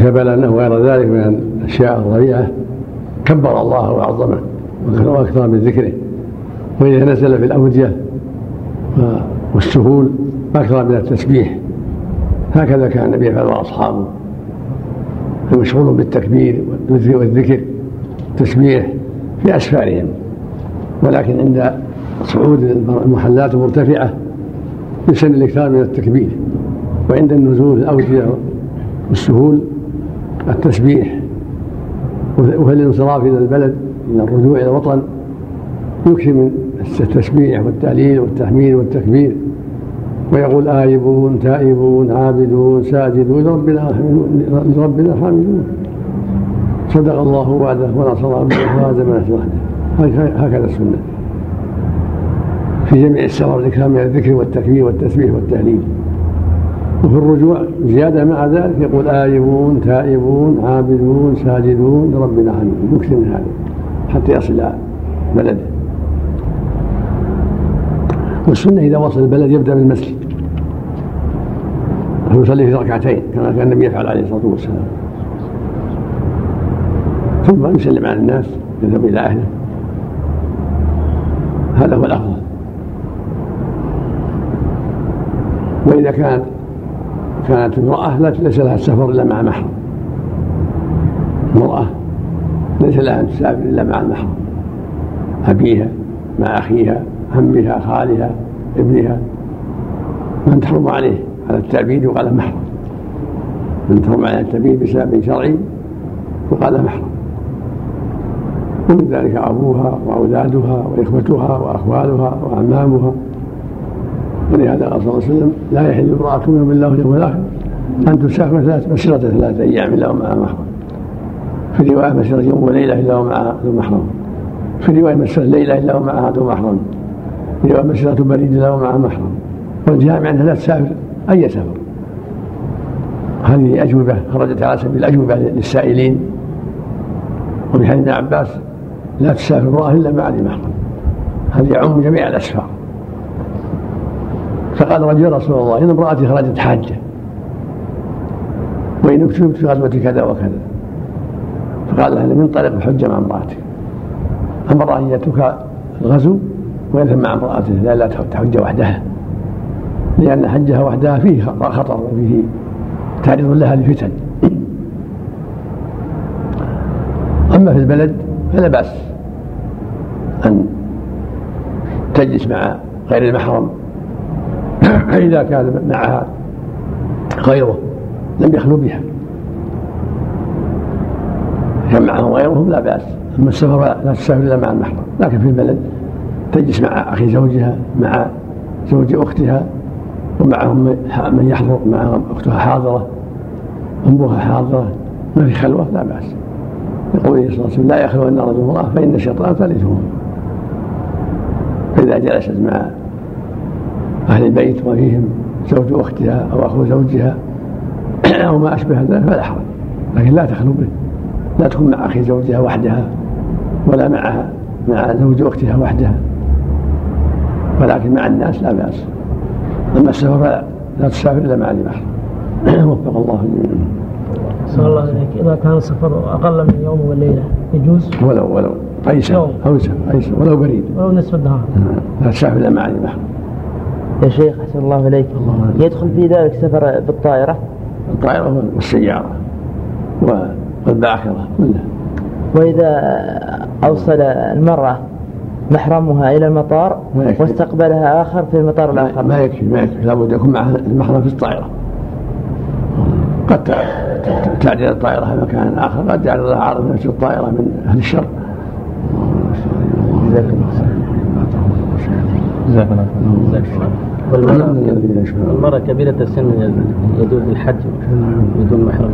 جبلا أو غير ذلك من الأشياء الضريعة كبر الله وعظمه وأكثر من ذكره. وإذا نزل في الأودية والسهول أكثر من التسبيح. هكذا كان النبي يفعل وأصحابه. مشغول بالتكبير والذكر التسبيح في أسفارهم. ولكن عند صعود المحلات المرتفعة يسن الإكثار من التكبير. وعند النزول الأودية والسهول التسبيح. وفي الانصراف إلى البلد من الرجوع إلى الوطن يكثر من التسبيح والتعليل والتحميد والتكبير ويقول آيبون تائبون عابدون ساجدون لربنا لربنا حامدون صدق الله وعده ونصر عبده وهذا ما وحده. هكذا السنة. في جميع السفر والإكرام من الذكر والتكبير والتسبيح والتهليل. وفي الرجوع زيادة مع ذلك يقول آيبون تائبون عابدون ساجدون لربنا حميدون يكثر من هذا. حتى يصل إلى بلده. والسنة إذا وصل البلد يبدأ بالمسجد. ويصلي في ركعتين كما كان النبي يفعل عليه الصلاة والسلام. ثم يسلم على الناس يذهب إلى أهله. هذا هو الأفضل. وإذا كانت كانت امرأة ليس لها السفر إلا مع محرم. امرأة. ليس لها أن تسافر إلا مع المحرم. أبيها مع أخيها عمها خالها ابنها. من تحرم عليه؟ على التأبيد وقال محرم. من تحرم على التأبيد بسبب شرعي وقال محرم. ومن ذلك أبوها وأولادها وإخوتها وأخوالها وأعمامها ولهذا قال صلى الله عليه وسلم لا يحل امرأة من الله اليوم الآخر أن تسافر ثلاث مسيرة ثلاثة أيام إلا ومعها محرم في رواية مسيرة يوم وليلة إلا ومعها ذو محرم. في رواية مسيرة ليلة إلا ومعها ذو محرم. في رواية مسيرة بريد إلا ومعها محرم. والجامع أنها لا تسافر أي سفر. هذه أجوبة خرجت على سبيل الأجوبة للسائلين. وفي حديث ابن عباس لا تسافر امرأة إلا مع ذي محرم. هذا يعم جميع الأسفار. فقال رجل رسول الله إن امرأتي خرجت حاجة وإن اكتبت في غزوة كذا وكذا. فقال له من طريق الحجة مع امرأتك. أمر أن يترك الغزو ويذهب مع امرأته لا لا تحج وحدها لأن حجها وحدها فيه خطر وفيه تعرض لها لفتن. أما في البلد فلا بأس أن تجلس مع غير المحرم. فإذا كان معها غيره لم يخلو بها. كان معهم غيرهم لا بأس. أما السفر لا تسافر إلا مع المحرم. لكن في البلد تجلس مع أخي زوجها مع زوج أختها ومعهم من يحضر مع أختها حاضرة أمها حاضرة. ما في خلوة لا بأس. يقول الله عليه وسلم لا يخلو أن رجل امرأة فإن الشيطان ثالثهم. فإذا جلست مع أهل البيت وفيهم زوج أختها أو أخو زوجها أو ما أشبه ذلك فلا حرج. لكن لا تخلو به. لا تكون مع أخي زوجها وحدها ولا معها مع زوج أختها وحدها ولكن مع الناس لا بأس. أما السفر فلا لا تسافر إلا مع المحرم وفق الله جميعا صلى الله عليك إذا كان السفر أقل من يوم وليلة يجوز؟ ولو ولو. أي سفر أو سفر أي سفر. ولو بريد. ولو نصف النهار لا تسافر إلا مع المحرم يا شيخ أحسن الله إليك. يدخل في ذلك سفر بالطائرة؟ الطائرة والسيارة. والباخرة كلها. وإذا أوصل المرأة محرمها إلى المطار واستقبلها آخر في المطار الآخر. ما يكفي ما يكفي. لابد يكون معها المحرم في الطائرة. قد تعدل الطائرة في مكان آخر قد يعرض لها عرض نفس الطائرة من أهل الشر. جزاك الله جزاك الله والمرأة كبيرة السن يجوز الحج بدون محرم.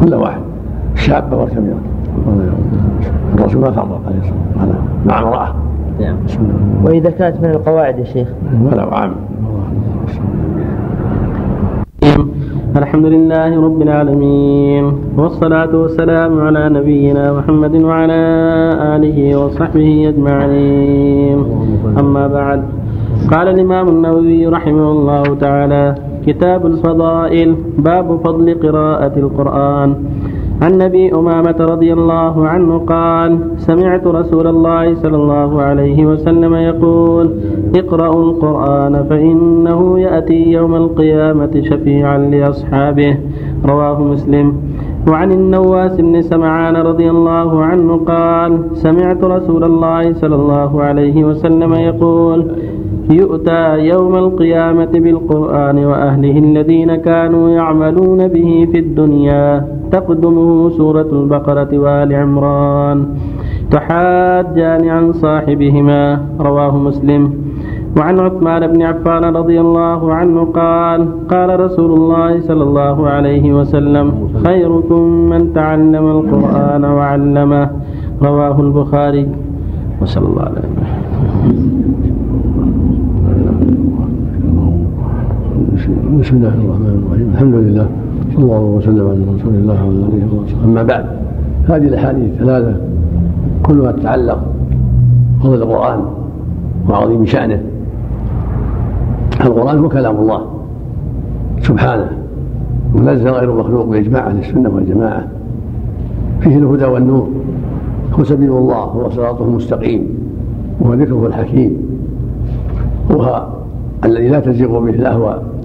كل واحد شابة والكبيرة الرسول ما فرق عليه الصلاة والسلام. مع امرأة. نعم. وإذا كانت من القواعد يا شيخ؟ ولو عام الحمد لله رب العالمين والصلاة والسلام على نبينا محمد وعلى آله وصحبه أجمعين. أما بعد قال الإمام النووي رحمه الله تعالى كتاب الفضائل باب فضل قراءة القرآن. عن ابي أمامة رضي الله عنه قال سمعت رسول الله صلى الله عليه وسلم يقول اقرأوا القرآن فإنه يأتي يوم القيامة شفيعا لأصحابه. رواه مسلم. وعن النواس بن سمعان رضي الله عنه قال سمعت رسول الله صلى الله عليه وسلم يقول يؤتى يوم القيامة بالقرآن وأهله الذين كانوا يعملون به في الدنيا. تقدمه سورة البقرة وآل عمران. تحاجان عن صاحبهما. رواه مسلم. وعن عثمان بن عفان رضي الله عنه قال قال رسول الله صلى الله عليه وسلم خيركم من تعلم القرآن وعلمه. رواه البخاري. وصلى الله عليه وسلم بسم الله الرحمن الرحيم. الحمد لله. صلى الله وسلم على رسول الله وعلى آله وصحبه. أما بعد هذه الأحاديث الثلاثة كلها تتعلق بفضل القرآن وعظيم شأنه. القرآن هو كلام الله سبحانه. منزل غير مخلوق بإجماع أهل السنة والجماعة. فيه الهدى والنور. هو سبيل الله هو صراطه المستقيم وهو ذكره الحكيم. وهو الذي لا تزيغ به الأهواء.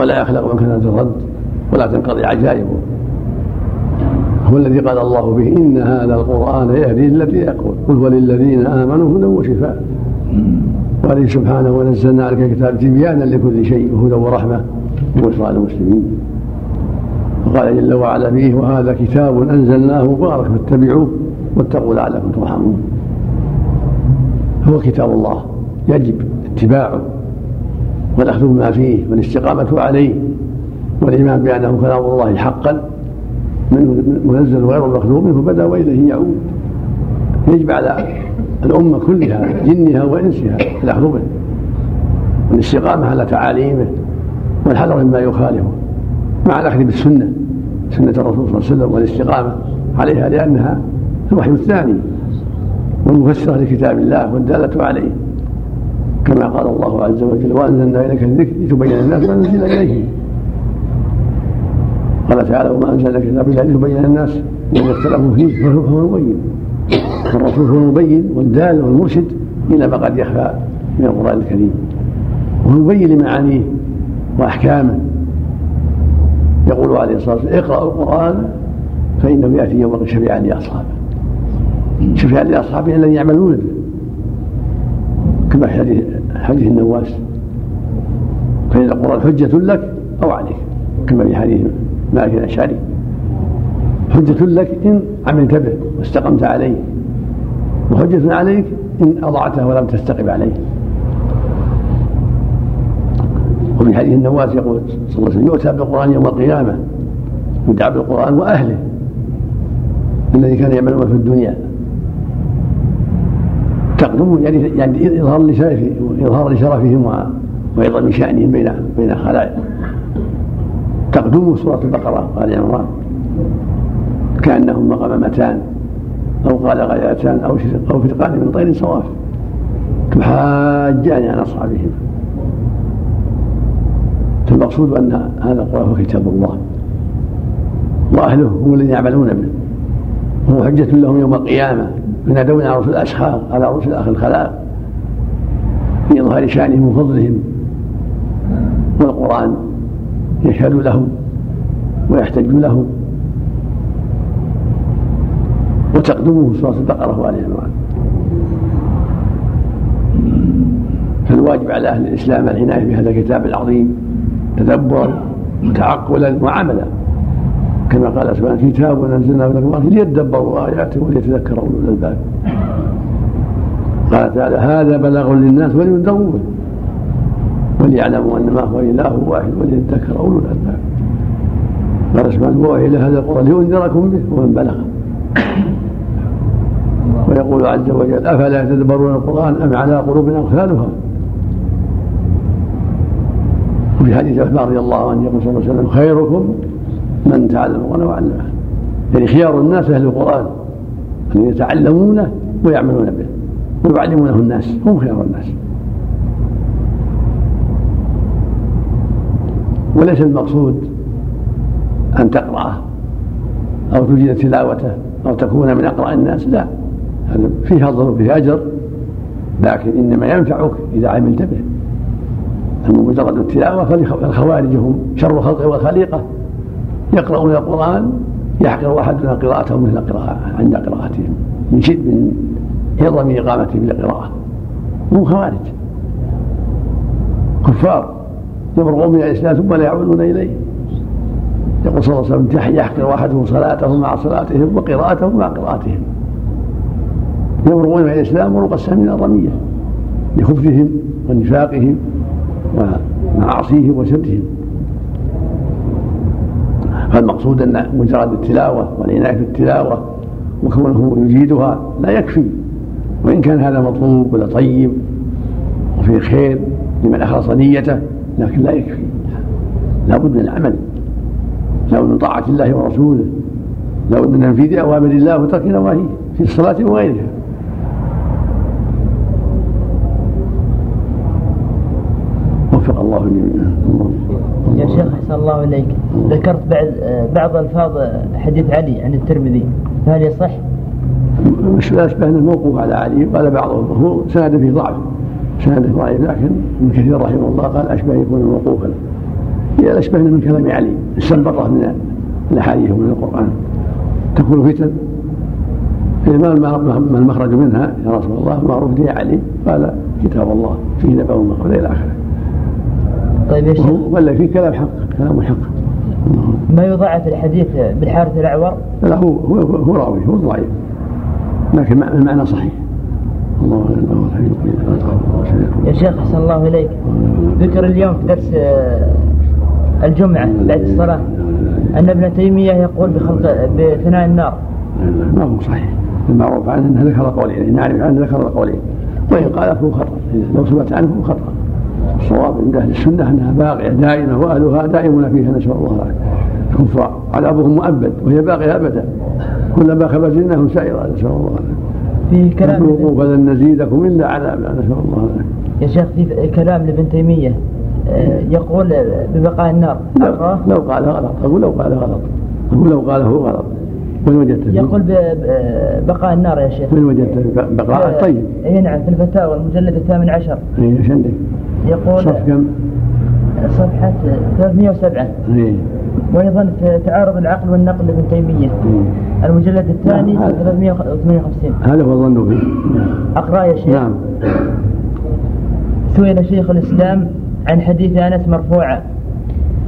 ولا يخلق من كان الرد ولا تنقضي عجائبه. هو الذي قال الله به إن هذا القرآن يهدي التي يقول. قل هو للذين آمنوا هدى وشفاء. وقال سبحانه ونزلنا عليك الكتاب تبيانا لكل شيء وهدى ورحمة وبشرى للمسلمين. وقال جل وعلا فيه وهذا كتاب أنزلناه مبارك فاتبعوه واتقوا لعلكم ترحمون. هو كتاب الله يجب اتباعه. والأخذ بما فيه والاستقامة عليه والإيمان بأنه كلام الله حقا منه منزل غير مخلوق منه بدا وإليه يعود. يجب على الأمة كلها جنها وإنسها الاخذ به. والاستقامة على تعاليمه والحذر مما يخالفه مع الأخذ بالسنة سنة الرسول صلى الله عليه وسلم والاستقامة عليها لأنها الوحي الثاني والمفسرة لكتاب الله والدالة عليه. كما قال الله عز وجل وأنزلنا إليك الذكر لتبين الناس ما نزل إليهم. قال تعالى وما أنزلنا الكتاب إلا لتبين الناس وما اختلفوا فيه فهو المبين. الرسول هو المبين والدال والمرشد إلى ما قد يخفى من القرآن الكريم. وهو المبين لمعانيه وأحكامه. يقول عليه الصلاة والسلام اقرأوا القرآن فإنه يأتي يوم شفيعا لأصحابه. شفيعا لأصحابه الذين يعملون به. كما في حديث حديث النواس. فإن القرآن حجة لك أو عليك كما في حديث مالك الأشعري. حجة لك إن عملت به واستقمت عليه وحجة عليك إن أضعته ولم تستقم عليه. وفي حديث النواس يقول صلى الله عليه وسلم يؤتى بالقرآن يوم القيامة يدعى بالقرآن وأهله الذي كان يعملون في الدنيا. تقدم يعني يعني إظهار لشرفه إظهار لشرفهم وعظم شأنهم بين بين الخلائق تقدم سورة البقرة وآل عمران. كأنهم مقامتان أو قال غايتان أو أو فرقان من طير صواف. تحاجان عن أصحابهم. فالمقصود أن هذا القرآن هو كتاب الله. وأهله هم الذين يعملون به. وهو حجة لهم يوم القيامة. ينادون على رؤوس الأشخاص على رؤوس الخلائق في اظهار شأنهم وفضلهم. والقرآن يشهد لهم ويحتج لهم. وتقدمه سورة البقرة وآل عمران. فالواجب على أهل الإسلام العناية بهذا الكتاب العظيم تدبرا وتعقلا وعملا. كما قال سبحانه كتاب انزلناه لكم ليدبروا آياته وليتذكر أولو الألباب. قال تعالى هذا بلاغ للناس ولينذروا. به وليعلموا أن ما هو إله واحد وليذكر أولو الألباب. قال سبحانه واوحي إلى هذا القرآن لينذركم به ومن بلغ ويقول عز وجل أفلا يتدبرون القرآن أم على قلوب اقفالها وفي حديث عثمان رضي الله عنه يقول صلى الله عليه وسلم خيركم من تعلم القرآن وعلمه يعني خيار الناس أهل القرآن أن يتعلمونه ويعملون به ويعلمونه الناس هم خيار الناس. وليس المقصود أن تقرأه أو تجيد تلاوته أو تكون من أقرأ الناس لا. هذا فيه فضل وفيه أجر. لكن إنما ينفعك إذا عملت به. أما مجرد التلاوة فالخوارج هم شر الخلق والخليقة يقرؤون القرآن يحقر أحدنا قراءته مثل قراءة عند قراءتهم من شد من عظم إقامتهم للقراءة هم خوارج. كفار يبرؤون من الإسلام ثم لا يعودون إليه. يقول صلى الله عليه وسلم يحقر أحدهم صلاته مع صلاتهم وقراءته مع قراءتهم. يمرقون من الإسلام مروق السهم الرمية لخبثهم ونفاقهم ومعاصيهم وشركهم فالمقصود أن مجرد التلاوة والعناية بالتلاوة وكونه يجيدها لا يكفي. وإن كان هذا مطلوب ولا طيب وفيه خير لمن أخلص نيته لكن لا يكفي. لا بد من العمل. لا بد من طاعة الله ورسوله. لا بد من تنفيذ أوامر الله وترك نواهيه في الصلاة وغيرها وفق الله جميعا يا شيخ أحسن الله إليك. ذكرت بعد بعض ألفاظ حديث علي عن الترمذي فهل يصح؟ مش لا اشبه انه موقوف على علي قال بعضهم هو سند فيه ضعف سند ضعيف لكن ابن كثير رحمه الله قال أشبه يكون موقوفا. هي الاشبه من كلام علي استنبطه من الأحاديث ومن القرآن. تكون فتن؟ ما المخرج منها يا رسول الله؟ معروف لي علي قال كتاب الله فيه نبأ مخرج إلى آخره. طيب يا شيخ. ولا في كلام حق كلام حق. ما يضاعف الحديث بالحارث الأعور؟ لا هو هو هو راوي هو ضعيف. لكن المعنى صحيح. الله يا شيخ أحسن الله إليك. ذكر اليوم في درس آه، الجمعة بعد الصلاة أن ابن تيمية يقول بخلق بفناء النار. ما هو صحيح. المعروف عنه أنه ذكر قولين نعرف عنه ذكر قولين. وإن قال فهو خطأ لو ثبت عنه فهو خطأ. الصواب عند أهل السنة أنها باقية دائمة وأهلها دائمون فيها نسأل الله العافية. الكفار عذابهم مؤبد وهي باقية أبدا. كلما خبت زدناهم سائرا نسأل الله العافية. في كلام ذوقوا فلن نزيدكم إلا عذابا نسأل الله العافية. يا شيخ في كلام لابن تيمية آه، يقول ببقاء النار. لو قال غلط أقول لو قال غلط أقول لو قاله غلط. وين وجدته؟ يقول بقاء النار يا شيخ. وين وجدته؟ بقاء طيب. اي نعم في الفتاوى المجلد الثامن عشر. اي إيش عندك؟ يقول صف كم؟ صفحة 307 اي وأيضا في تعارض العقل والنقل لابن تيمية. إيه. المجلد الثاني نعم 358 هذا هو الظن فيه أقرأ يا شيخ. نعم. سئل شيخ الإسلام عن حديث أنس مرفوعا.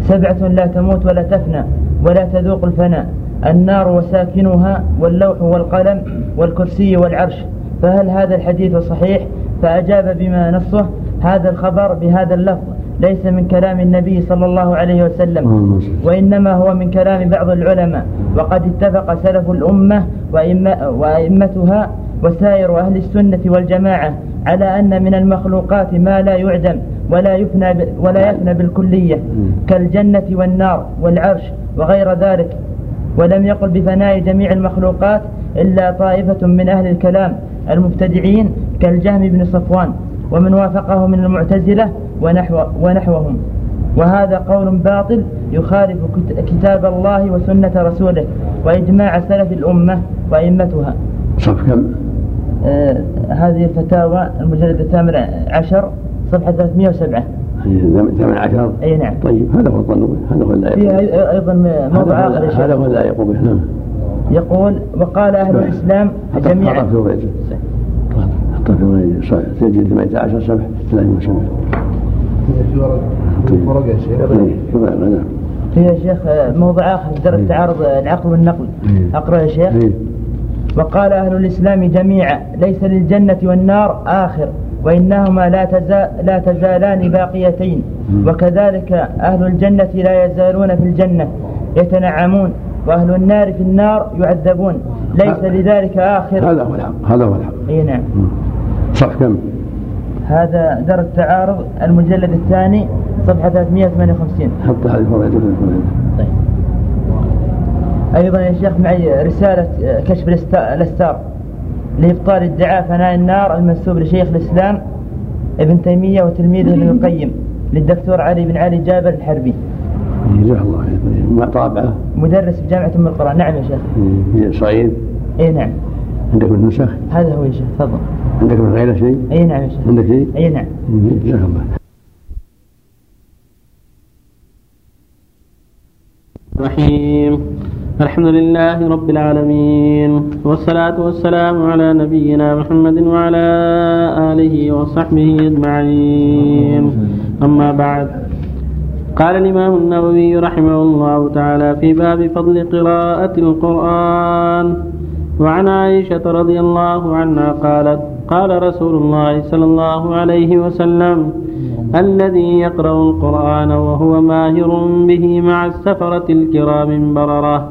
سبعة لا تموت ولا تفنى ولا تذوق الفناء النار وساكنها واللوح والقلم والكرسي والعرش. فهل هذا الحديث صحيح؟ فأجاب بما نصه هذا الخبر بهذا اللفظ ليس من كلام النبي صلى الله عليه وسلم وإنما هو من كلام بعض العلماء وقد اتفق سلف الأمة وأئمتها وسائر أهل السنة والجماعة على أن من المخلوقات ما لا يعدم ولا يفنى ولا يفنى بالكلية كالجنة والنار والعرش وغير ذلك. ولم يقل بفناء جميع المخلوقات إلا طائفة من أهل الكلام المبتدعين كالجهم بن صفوان. ومن وافقه من المعتزلة ونحو ونحوهم. وهذا قول باطل يخالف كتاب الله وسنة رسوله وإجماع سلف الأمة وأئمتها. صف كم؟ آه هذه الفتاوى المجلد الثامن عشر صفحة 307 ثمان عشر؟ إي نعم. طيب هذا هو الظن هذا هو اللائق. فيها أيضا موضع آخر هذا هو اللائق. به. نعم. يقول وقال أهل الإسلام جميعا تجد 18 صفحه 307 في ورقه يا شيخ نعم يا شيخ موضع آخر درس تعارض العقل والنقل. أقرأ يا شيخ. وقال أهل الإسلام جميعا ليس للجنة والنار آخر وإنهما لا, تزال لا تزالان باقيتين. وكذلك أهل الجنة لا يزالون في الجنة يتنعمون وأهل النار في النار يعذبون. ليس لذلك آخر. هذا هو الحق هذا هو الحق. اي نعم. صح كم؟ هذا درس التعارض المجلد الثاني صفحة 358 حط هذه الفوائد طيب. أيضا يا شيخ معي رسالة كشف الأستار لإبطال ادعاء فناء النار المنسوب لشيخ الإسلام ابن تيمية وتلميذه ابن القيم للدكتور علي بن علي جابر الحربي. جزاه الله خير. طيب. ما طابعه؟ مدرس بجامعة أم القرى. نعم يا شيخ. في صعيد أي نعم. عندك من نسخ هذا هو يا شيخ تفضل. عندك من غيره شيء؟ أي نعم يا شيخ. عندك شيء؟ أي نعم. جزاك الله. الرحيم. الحمد لله رب العالمين والصلاة والسلام على نبينا محمد وعلى آله وصحبه أجمعين. أما بعد قال الإمام النووي رحمه الله تعالى في باب فضل قراءة القرآن وعن عائشة رضي الله عنها قالت قال رسول الله صلى الله عليه وسلم الذي يقرأ القرآن وهو ماهر به مع السفرة الكرام بررة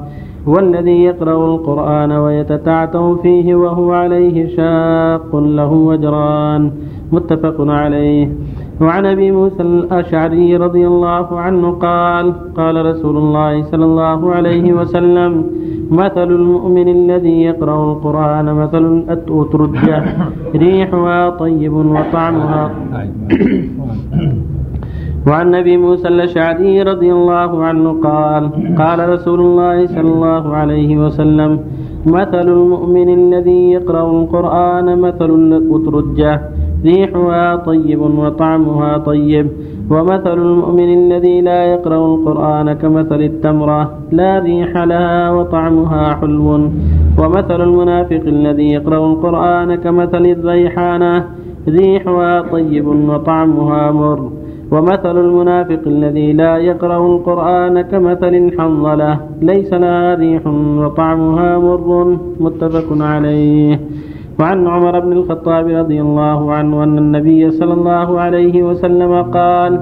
والذي يقرأ القرآن ويتتعتع فيه وهو عليه شاق له وجران متفق عليه. وعن أبي موسى الأشعري رضي الله عنه قال قال رسول الله صلى الله عليه وسلم مثل المؤمن الذي يقرأ القرآن مثل الاترجه ريحها طيب وطعمها وعن أبي موسى الأشعري رضي الله عنه قال قال رسول الله صلى الله عليه وسلم مثل المؤمن الذي يقرأ القرآن مثل الاترجه ريحها طيب وطعمها طيب. ومثل المؤمن الذي لا يقرأ القرآن كمثل التمرة لا ريح لها وطعمها حلو. ومثل المنافق الذي يقرأ القرآن كمثل الريحانة ريحها طيب وطعمها مر. ومثل المنافق الذي لا يقرأ القرآن كمثل الحنظلة ليس لها ريح وطعمها مر. متفق عليه. وعن عمر بن الخطاب رضي الله عنه أن النبي صلى الله عليه وسلم قال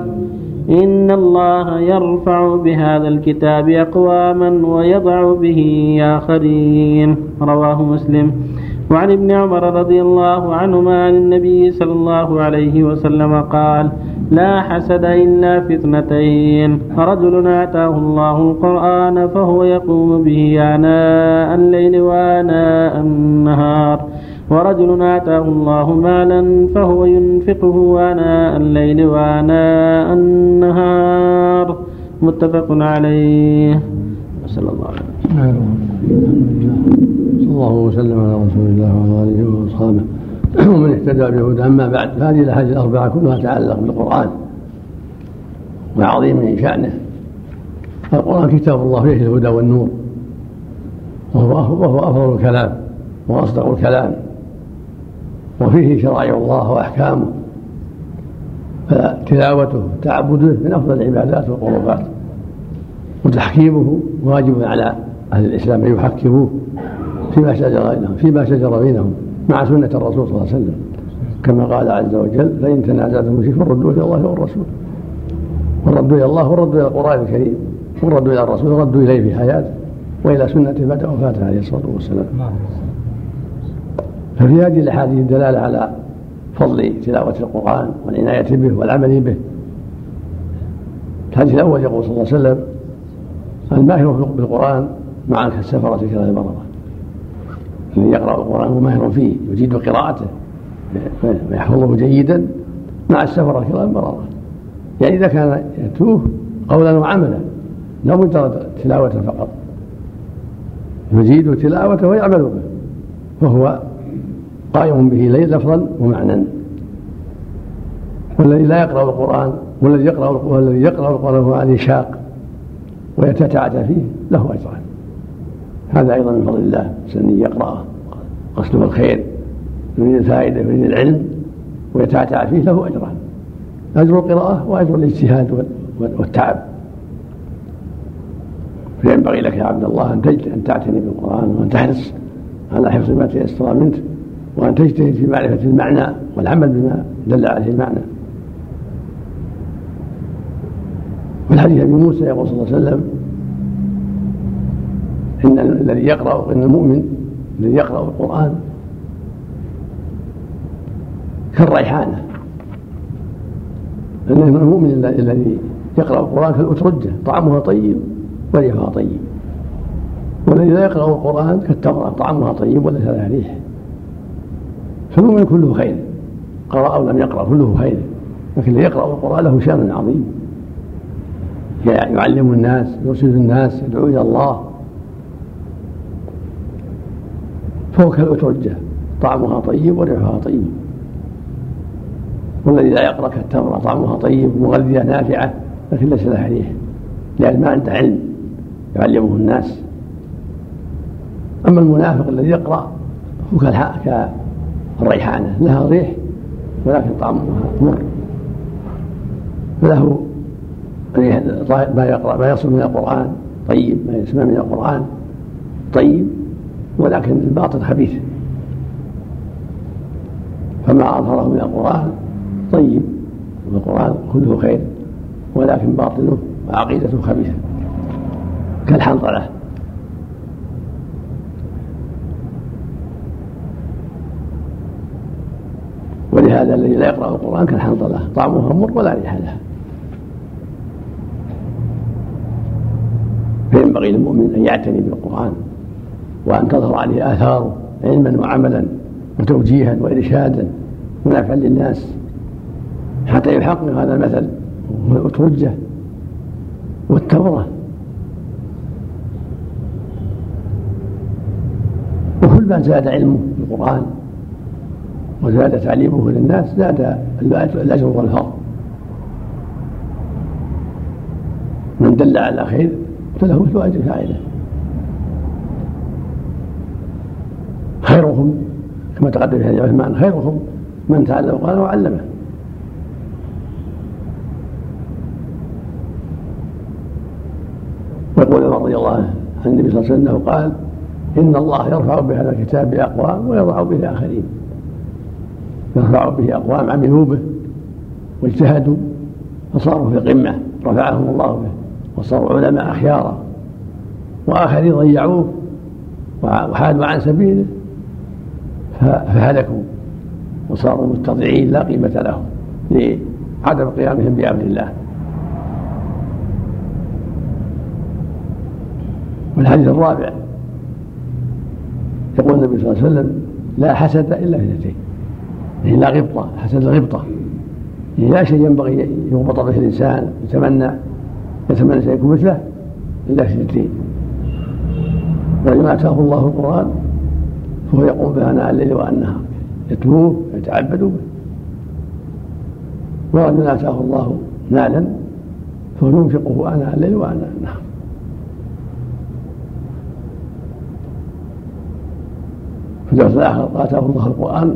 إن الله يرفع بهذا الكتاب أقواما ويضع به آخرين. رواه مسلم. وعن ابن عمر رضي الله عنهما عن النبي صلى الله عليه وسلم قال لا حسد إلا في اثنتين. رجل آتاه الله القرآن فهو يقوم به آناء الليل وآناء النهار. ورجل آتاه الله مالا فهو ينفقه آناء الليل وآناء النهار. متفق عليه. صلى الله عليه وسلم. صلى الله وسلم على رسول الله وعلى آله وأصحابه. ومن اهتدى بهدى أما بعد فهذه الأحاديث الأربعة كلها تتعلق بالقرآن. وعظيم شأنه. القرآن كتاب الله فيه الهدى والنور. وهو وهو أفضل الكلام. وأصدق الكلام. وفيه شرائع الله وأحكامه فتلاوته تعبده من أفضل العبادات والقربات وتحكيمه واجب على أهل الإسلام أن يحكموه فيما شجر بينهم فيما شجر بينهم مع سنة الرسول صلى الله عليه وسلم. كما قال عز وجل فان تنازعتم في فردوا إلى الله والرسول والرد إلى الله والرد إلى القرآن الكريم والرد إلى الرسول والرد إليه في حياته وإلى سنته بعد وفاته عليه الصلاة والسلام. ففي هذه الأحاديث الدلاله على فضل تلاوة القرآن والعناية به والعمل به. الحديث الأول يقول صلى الله عليه وسلم الماهر بالقرآن مع السفرة كلام المرضى الذي يقرأ القرآن هو ماهر فيه يجيد قراءته ويحفظه جيدا مع السفرة كلام المرضى يعني إذا كان يتوه قولا وعملا لا مجرد تلاوه فقط يجيد تلاوته ويعمل به فهو قائم به لفظا ومعنى والذي لا يقرأ القرآن والذي يقرأ والذي يقرأ القرآن وهو عليه شاق ويتتعتع فيه له أجران. هذا أيضا من فضل الله سن يقرأه قصده الخير يريد الفائدة يريد العلم ويتعتع فيه له أجران. أجر القراءة وأجر الاجتهاد والتعب. فينبغي لك يا عبد الله أن تعتني بالقرآن وأن تحرص على حفظ ما تيسر منه. وأن تجتهد في معرفة المعنى والعمل بما دل عليه المعنى. في الحديث أبي موسى يقول صلى الله عليه وسلم إن الذي يقرأ إن المؤمن الذي يقرأ القرآن كالريحانة. أن المؤمن الذي يقرأ القرآن كالأترجة طعمها طيب وريحها طيب. والذي لا يقرأ القرآن كالتمرة طعمها طيب وليس لها ريح. فالمؤمن كله خير. قرأ أو لم يقرأ كله خير لكن اللي يقرأ القرآن له شأن عظيم. يعلم الناس يرشد الناس يدعو إلى الله. فهو كالأترجة طعمها طيب وريحها طيب. والذي لا يقرأ كالتمرة طعمها طيب مغذية نافعة لكن ليس لها ريح. لأن ما عنده علم يعلمه الناس. أما المنافق الذي يقرأ هو كالريحانة لها ريح ولكن طعمها مر. فله ما يقرأ ما يصل من القرآن. طيب ما يسمع من القرآن. طيب ولكن الباطن خبيث فما أظهره من القرآن طيب. والقرآن كله خير ولكن باطنه وعقيدته خبيثة. كالحنظلة ولهذا الذي لا يقرأ القرآن كالحنظلة طعمها مر ولا ريح لها فينبغي للمؤمن أن يعتني بالقرآن وأن تظهر عليه آثاره علما وعملا وتوجيها وإرشادا ونفعا للناس حتى يحقق هذا المثل وترجه والتورة وكل ما زاد علمه بالقرآن وزاد تعليمه للناس زاد الأجر والفضل من دل على خير فله مثل أجر فاعله خيرهم كما تقدم في حديث عثمان خيرهم من تعلم القرآن وعلمه. ويقول عمر رضي الله عنه عن النبي صلى الله عليه وسلم قال إن الله يرفع بهذا الكتاب بأقوام ويضع به آخرين. يرفع به أقوام عملوا به واجتهدوا فصاروا في قمة رفعهم الله به وصاروا علماء أخيارا وآخرين ضيعوه وحادوا عن سبيله فهلكوا وصاروا متضعين لا قيمة لهم لعدم قيامهم بأمر الله. والحديث الرابع يقول النبي صلى الله عليه وسلم لا حسد إلا في اثنتين يعني لا غبطة حسد الغبطة يعني لا شيء ينبغي يغبط به الإنسان يتمنى يتمنى شيء يكون مثله إلا في اثنتين رجل آتاه الله القرآن فهو يقوم به اناء الليل والنهار يتلوه ويتعبد به. ورجل آتاه الله مالا فهو ينفقه اناء الليل واناء النهار في الدرس الآخر آتاه الله القرآن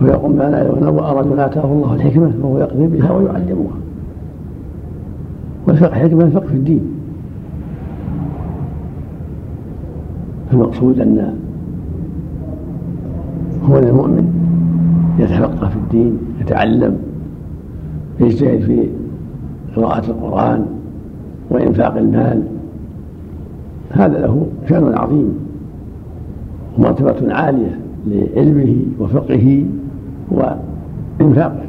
فهو يقوم باناء الليل والنهار ورجل اتاه الله الحكمة فهو يقضي بها ويعلمها. والفقه حكمة الفقه في الدين. المقصود أن هو المؤمن يتفقه في الدين يتعلم يجتهد في قراءة القرآن وإنفاق المال. هذا له شأن عظيم ومرتبة عالية لعلمه وفقهه. وإنفاقه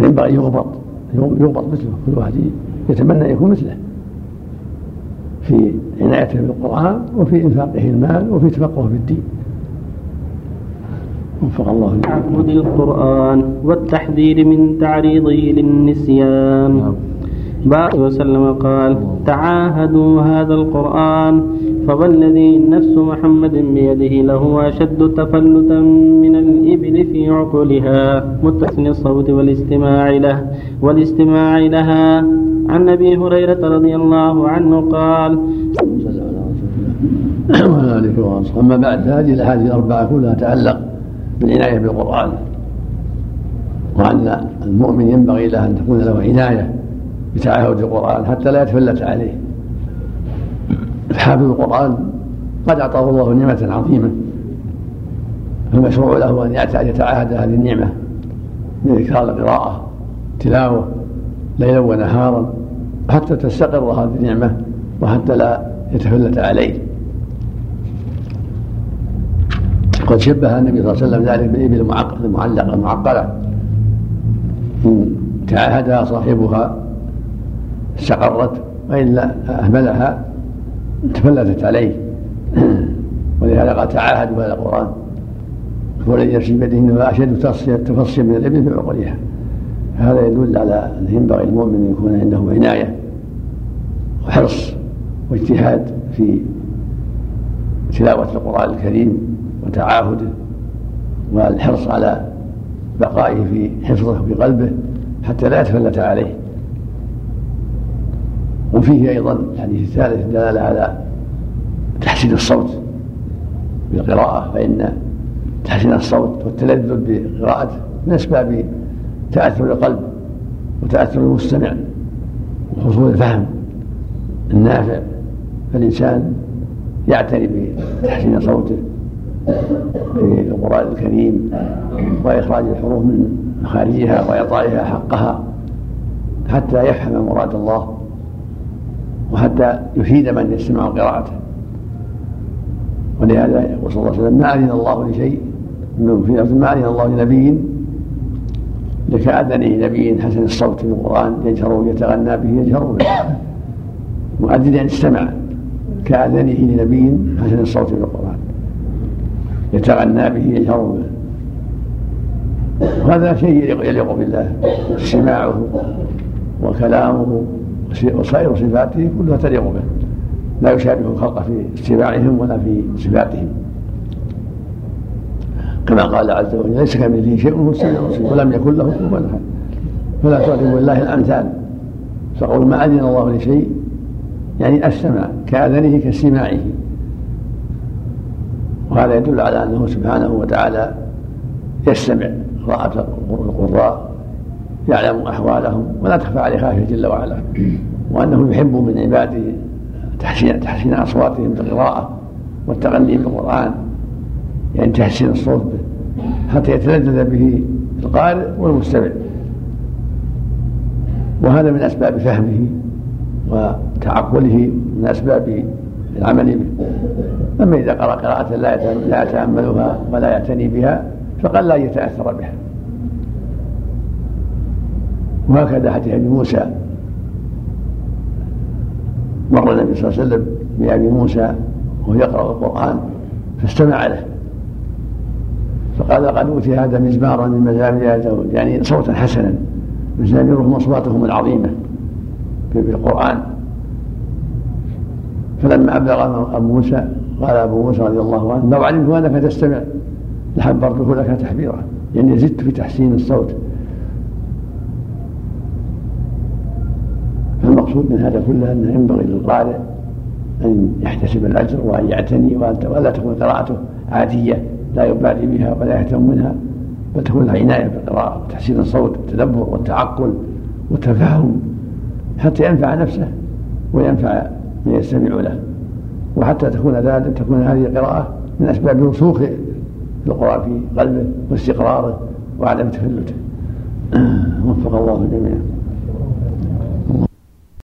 وينبغي يغبط يغبط مثله كل واحد يتمنى أن يكون مثله. في عنايته بالقرآن وفي إنفاقه المال وفي تفقهه في الدين. وفق الله تعبد القرآن والتحذير من تعريضه للنسيان. نعم. بارك وسلم قال تعاهدوا هذا القرآن فوالذي نفس محمد بيده له أشد تفلتا من الإبل في عقلها متسن الصوت والاستماع له والاستماع لها. عن أبي هريرة رضي الله عنه قال أما بعد هذه الأحاديث الأربعة كلها تعلق بالعناية بالقرآن وأن المؤمن ينبغي له أن تكون له عناية بتعهد القرآن حتى لا يتفلت عليه. حافظ القرآن قد أعطاه الله نعمة عظيمة. فالمشروع له أن يتعاهد هذه النعمة بإكثار القراءة تلاوة ليلا ونهارا حتى تستقر هذه النعمة وحتى لا يتفلت عليه. قد شبه النبي صلى الله عليه وسلم ذلك بالإبل المعلقة المعقلة. إن تعاهدها صاحبها استقرت وإلا أهملها. تفلتت عليه. ولهذا قال تعاهدوا هذا القرآن. والذي بيده إنه أشد تفصيا من الإبل في عقولها. هذا يدل على أنه ينبغي المؤمن أن يكون عنده عناية وحرص واجتهاد في تلاوة القرآن الكريم وتعاهده والحرص على بقائه في حفظه في قلبه حتى لا يتفلت عليه. وفيه أيضا الحديث الثالث دلالة على تحسين الصوت بالقراءة فإن تحسين الصوت والتلذذ بقراءته من أسباب تأثر القلب وتأثر المستمع وحصول الفهم النافع فالإنسان يعتني بتحسين صوته في القرآن الكريم وإخراج الحروف من مخارجها وإعطائها حقها حتى يفهم مراد الله وحتى يفيد من يستمع قراءته. ولهذا يقول صلى الله عليه وسلم ما أذن الله لشيء في ما أذن الله لنبي؟ لكأذنه نبي حسن الصوت في القرآن يجهر يتغنى به يجهر به. مؤذن أن استمع كأذنه لنبي حسن الصوت في القرآن يتغنى به يجهر به. وهذا شيء يليق بالله استماعه وكلامه وسائر صفاته كلها تليق به. لا يشابه الخلق في استماعهم ولا في صفاتهم. كما قال عز وجل ليس كمثله شيء وهو السميع ولم يكن له كفوا أحد. فلا تضربوا لله الأمثال. فقول ما أذن الله لشيء يعني استمع كأذنه كاستماعه. وهذا يدل على أنه سبحانه وتعالى يستمع قراءة القراء يعلم أحوالهم ولا تخفى عليه خافية جل وعلا. وأنه يحب من عباده تحسين تحسين أصواتهم بالقراءة والتغني بالقرآن. يعني تحسين الصوت به حتى يتلذذ به القارئ والمستمع. وهذا من أسباب فهمه وتعقله من أسباب العمل به أما إذا قرأ قراءة لا يتأملها ولا يعتني بها فقد لا يتأثر بها. وهكذا حديث ابي موسى. مر النبي صلى الله عليه وسلم بأبي موسى وهو يقرأ القرآن فاستمع له. فقال قد أوتي هذا مزمارا من مزامير داود يعني صوتا حسنا مزاميرهم أصواتهم العظيمة في القرآن. فلما أبلغ أبو موسى قال أبو موسى رضي الله عنه لو علمت أنك تستمع لحبرته لك تحبيرا. يعني زدت في تحسين الصوت. فالمقصود من هذا كله أنه ينبغي للقارئ أن يحتسب الأجر وأن يعتني ولا تكون قراءته عادية لا يبالي بها ولا يهتم منها بل تكون لها عناية بالقراءة وتحسين الصوت والتدبر والتعقل والتفهم حتى ينفع نفسه وينفع من يستمع له. وحتى تكون ذلك تكون هذه القراءة من أسباب رسوخ القران في قلبه واستقراره وعدم تفلته. وفق الله الجميع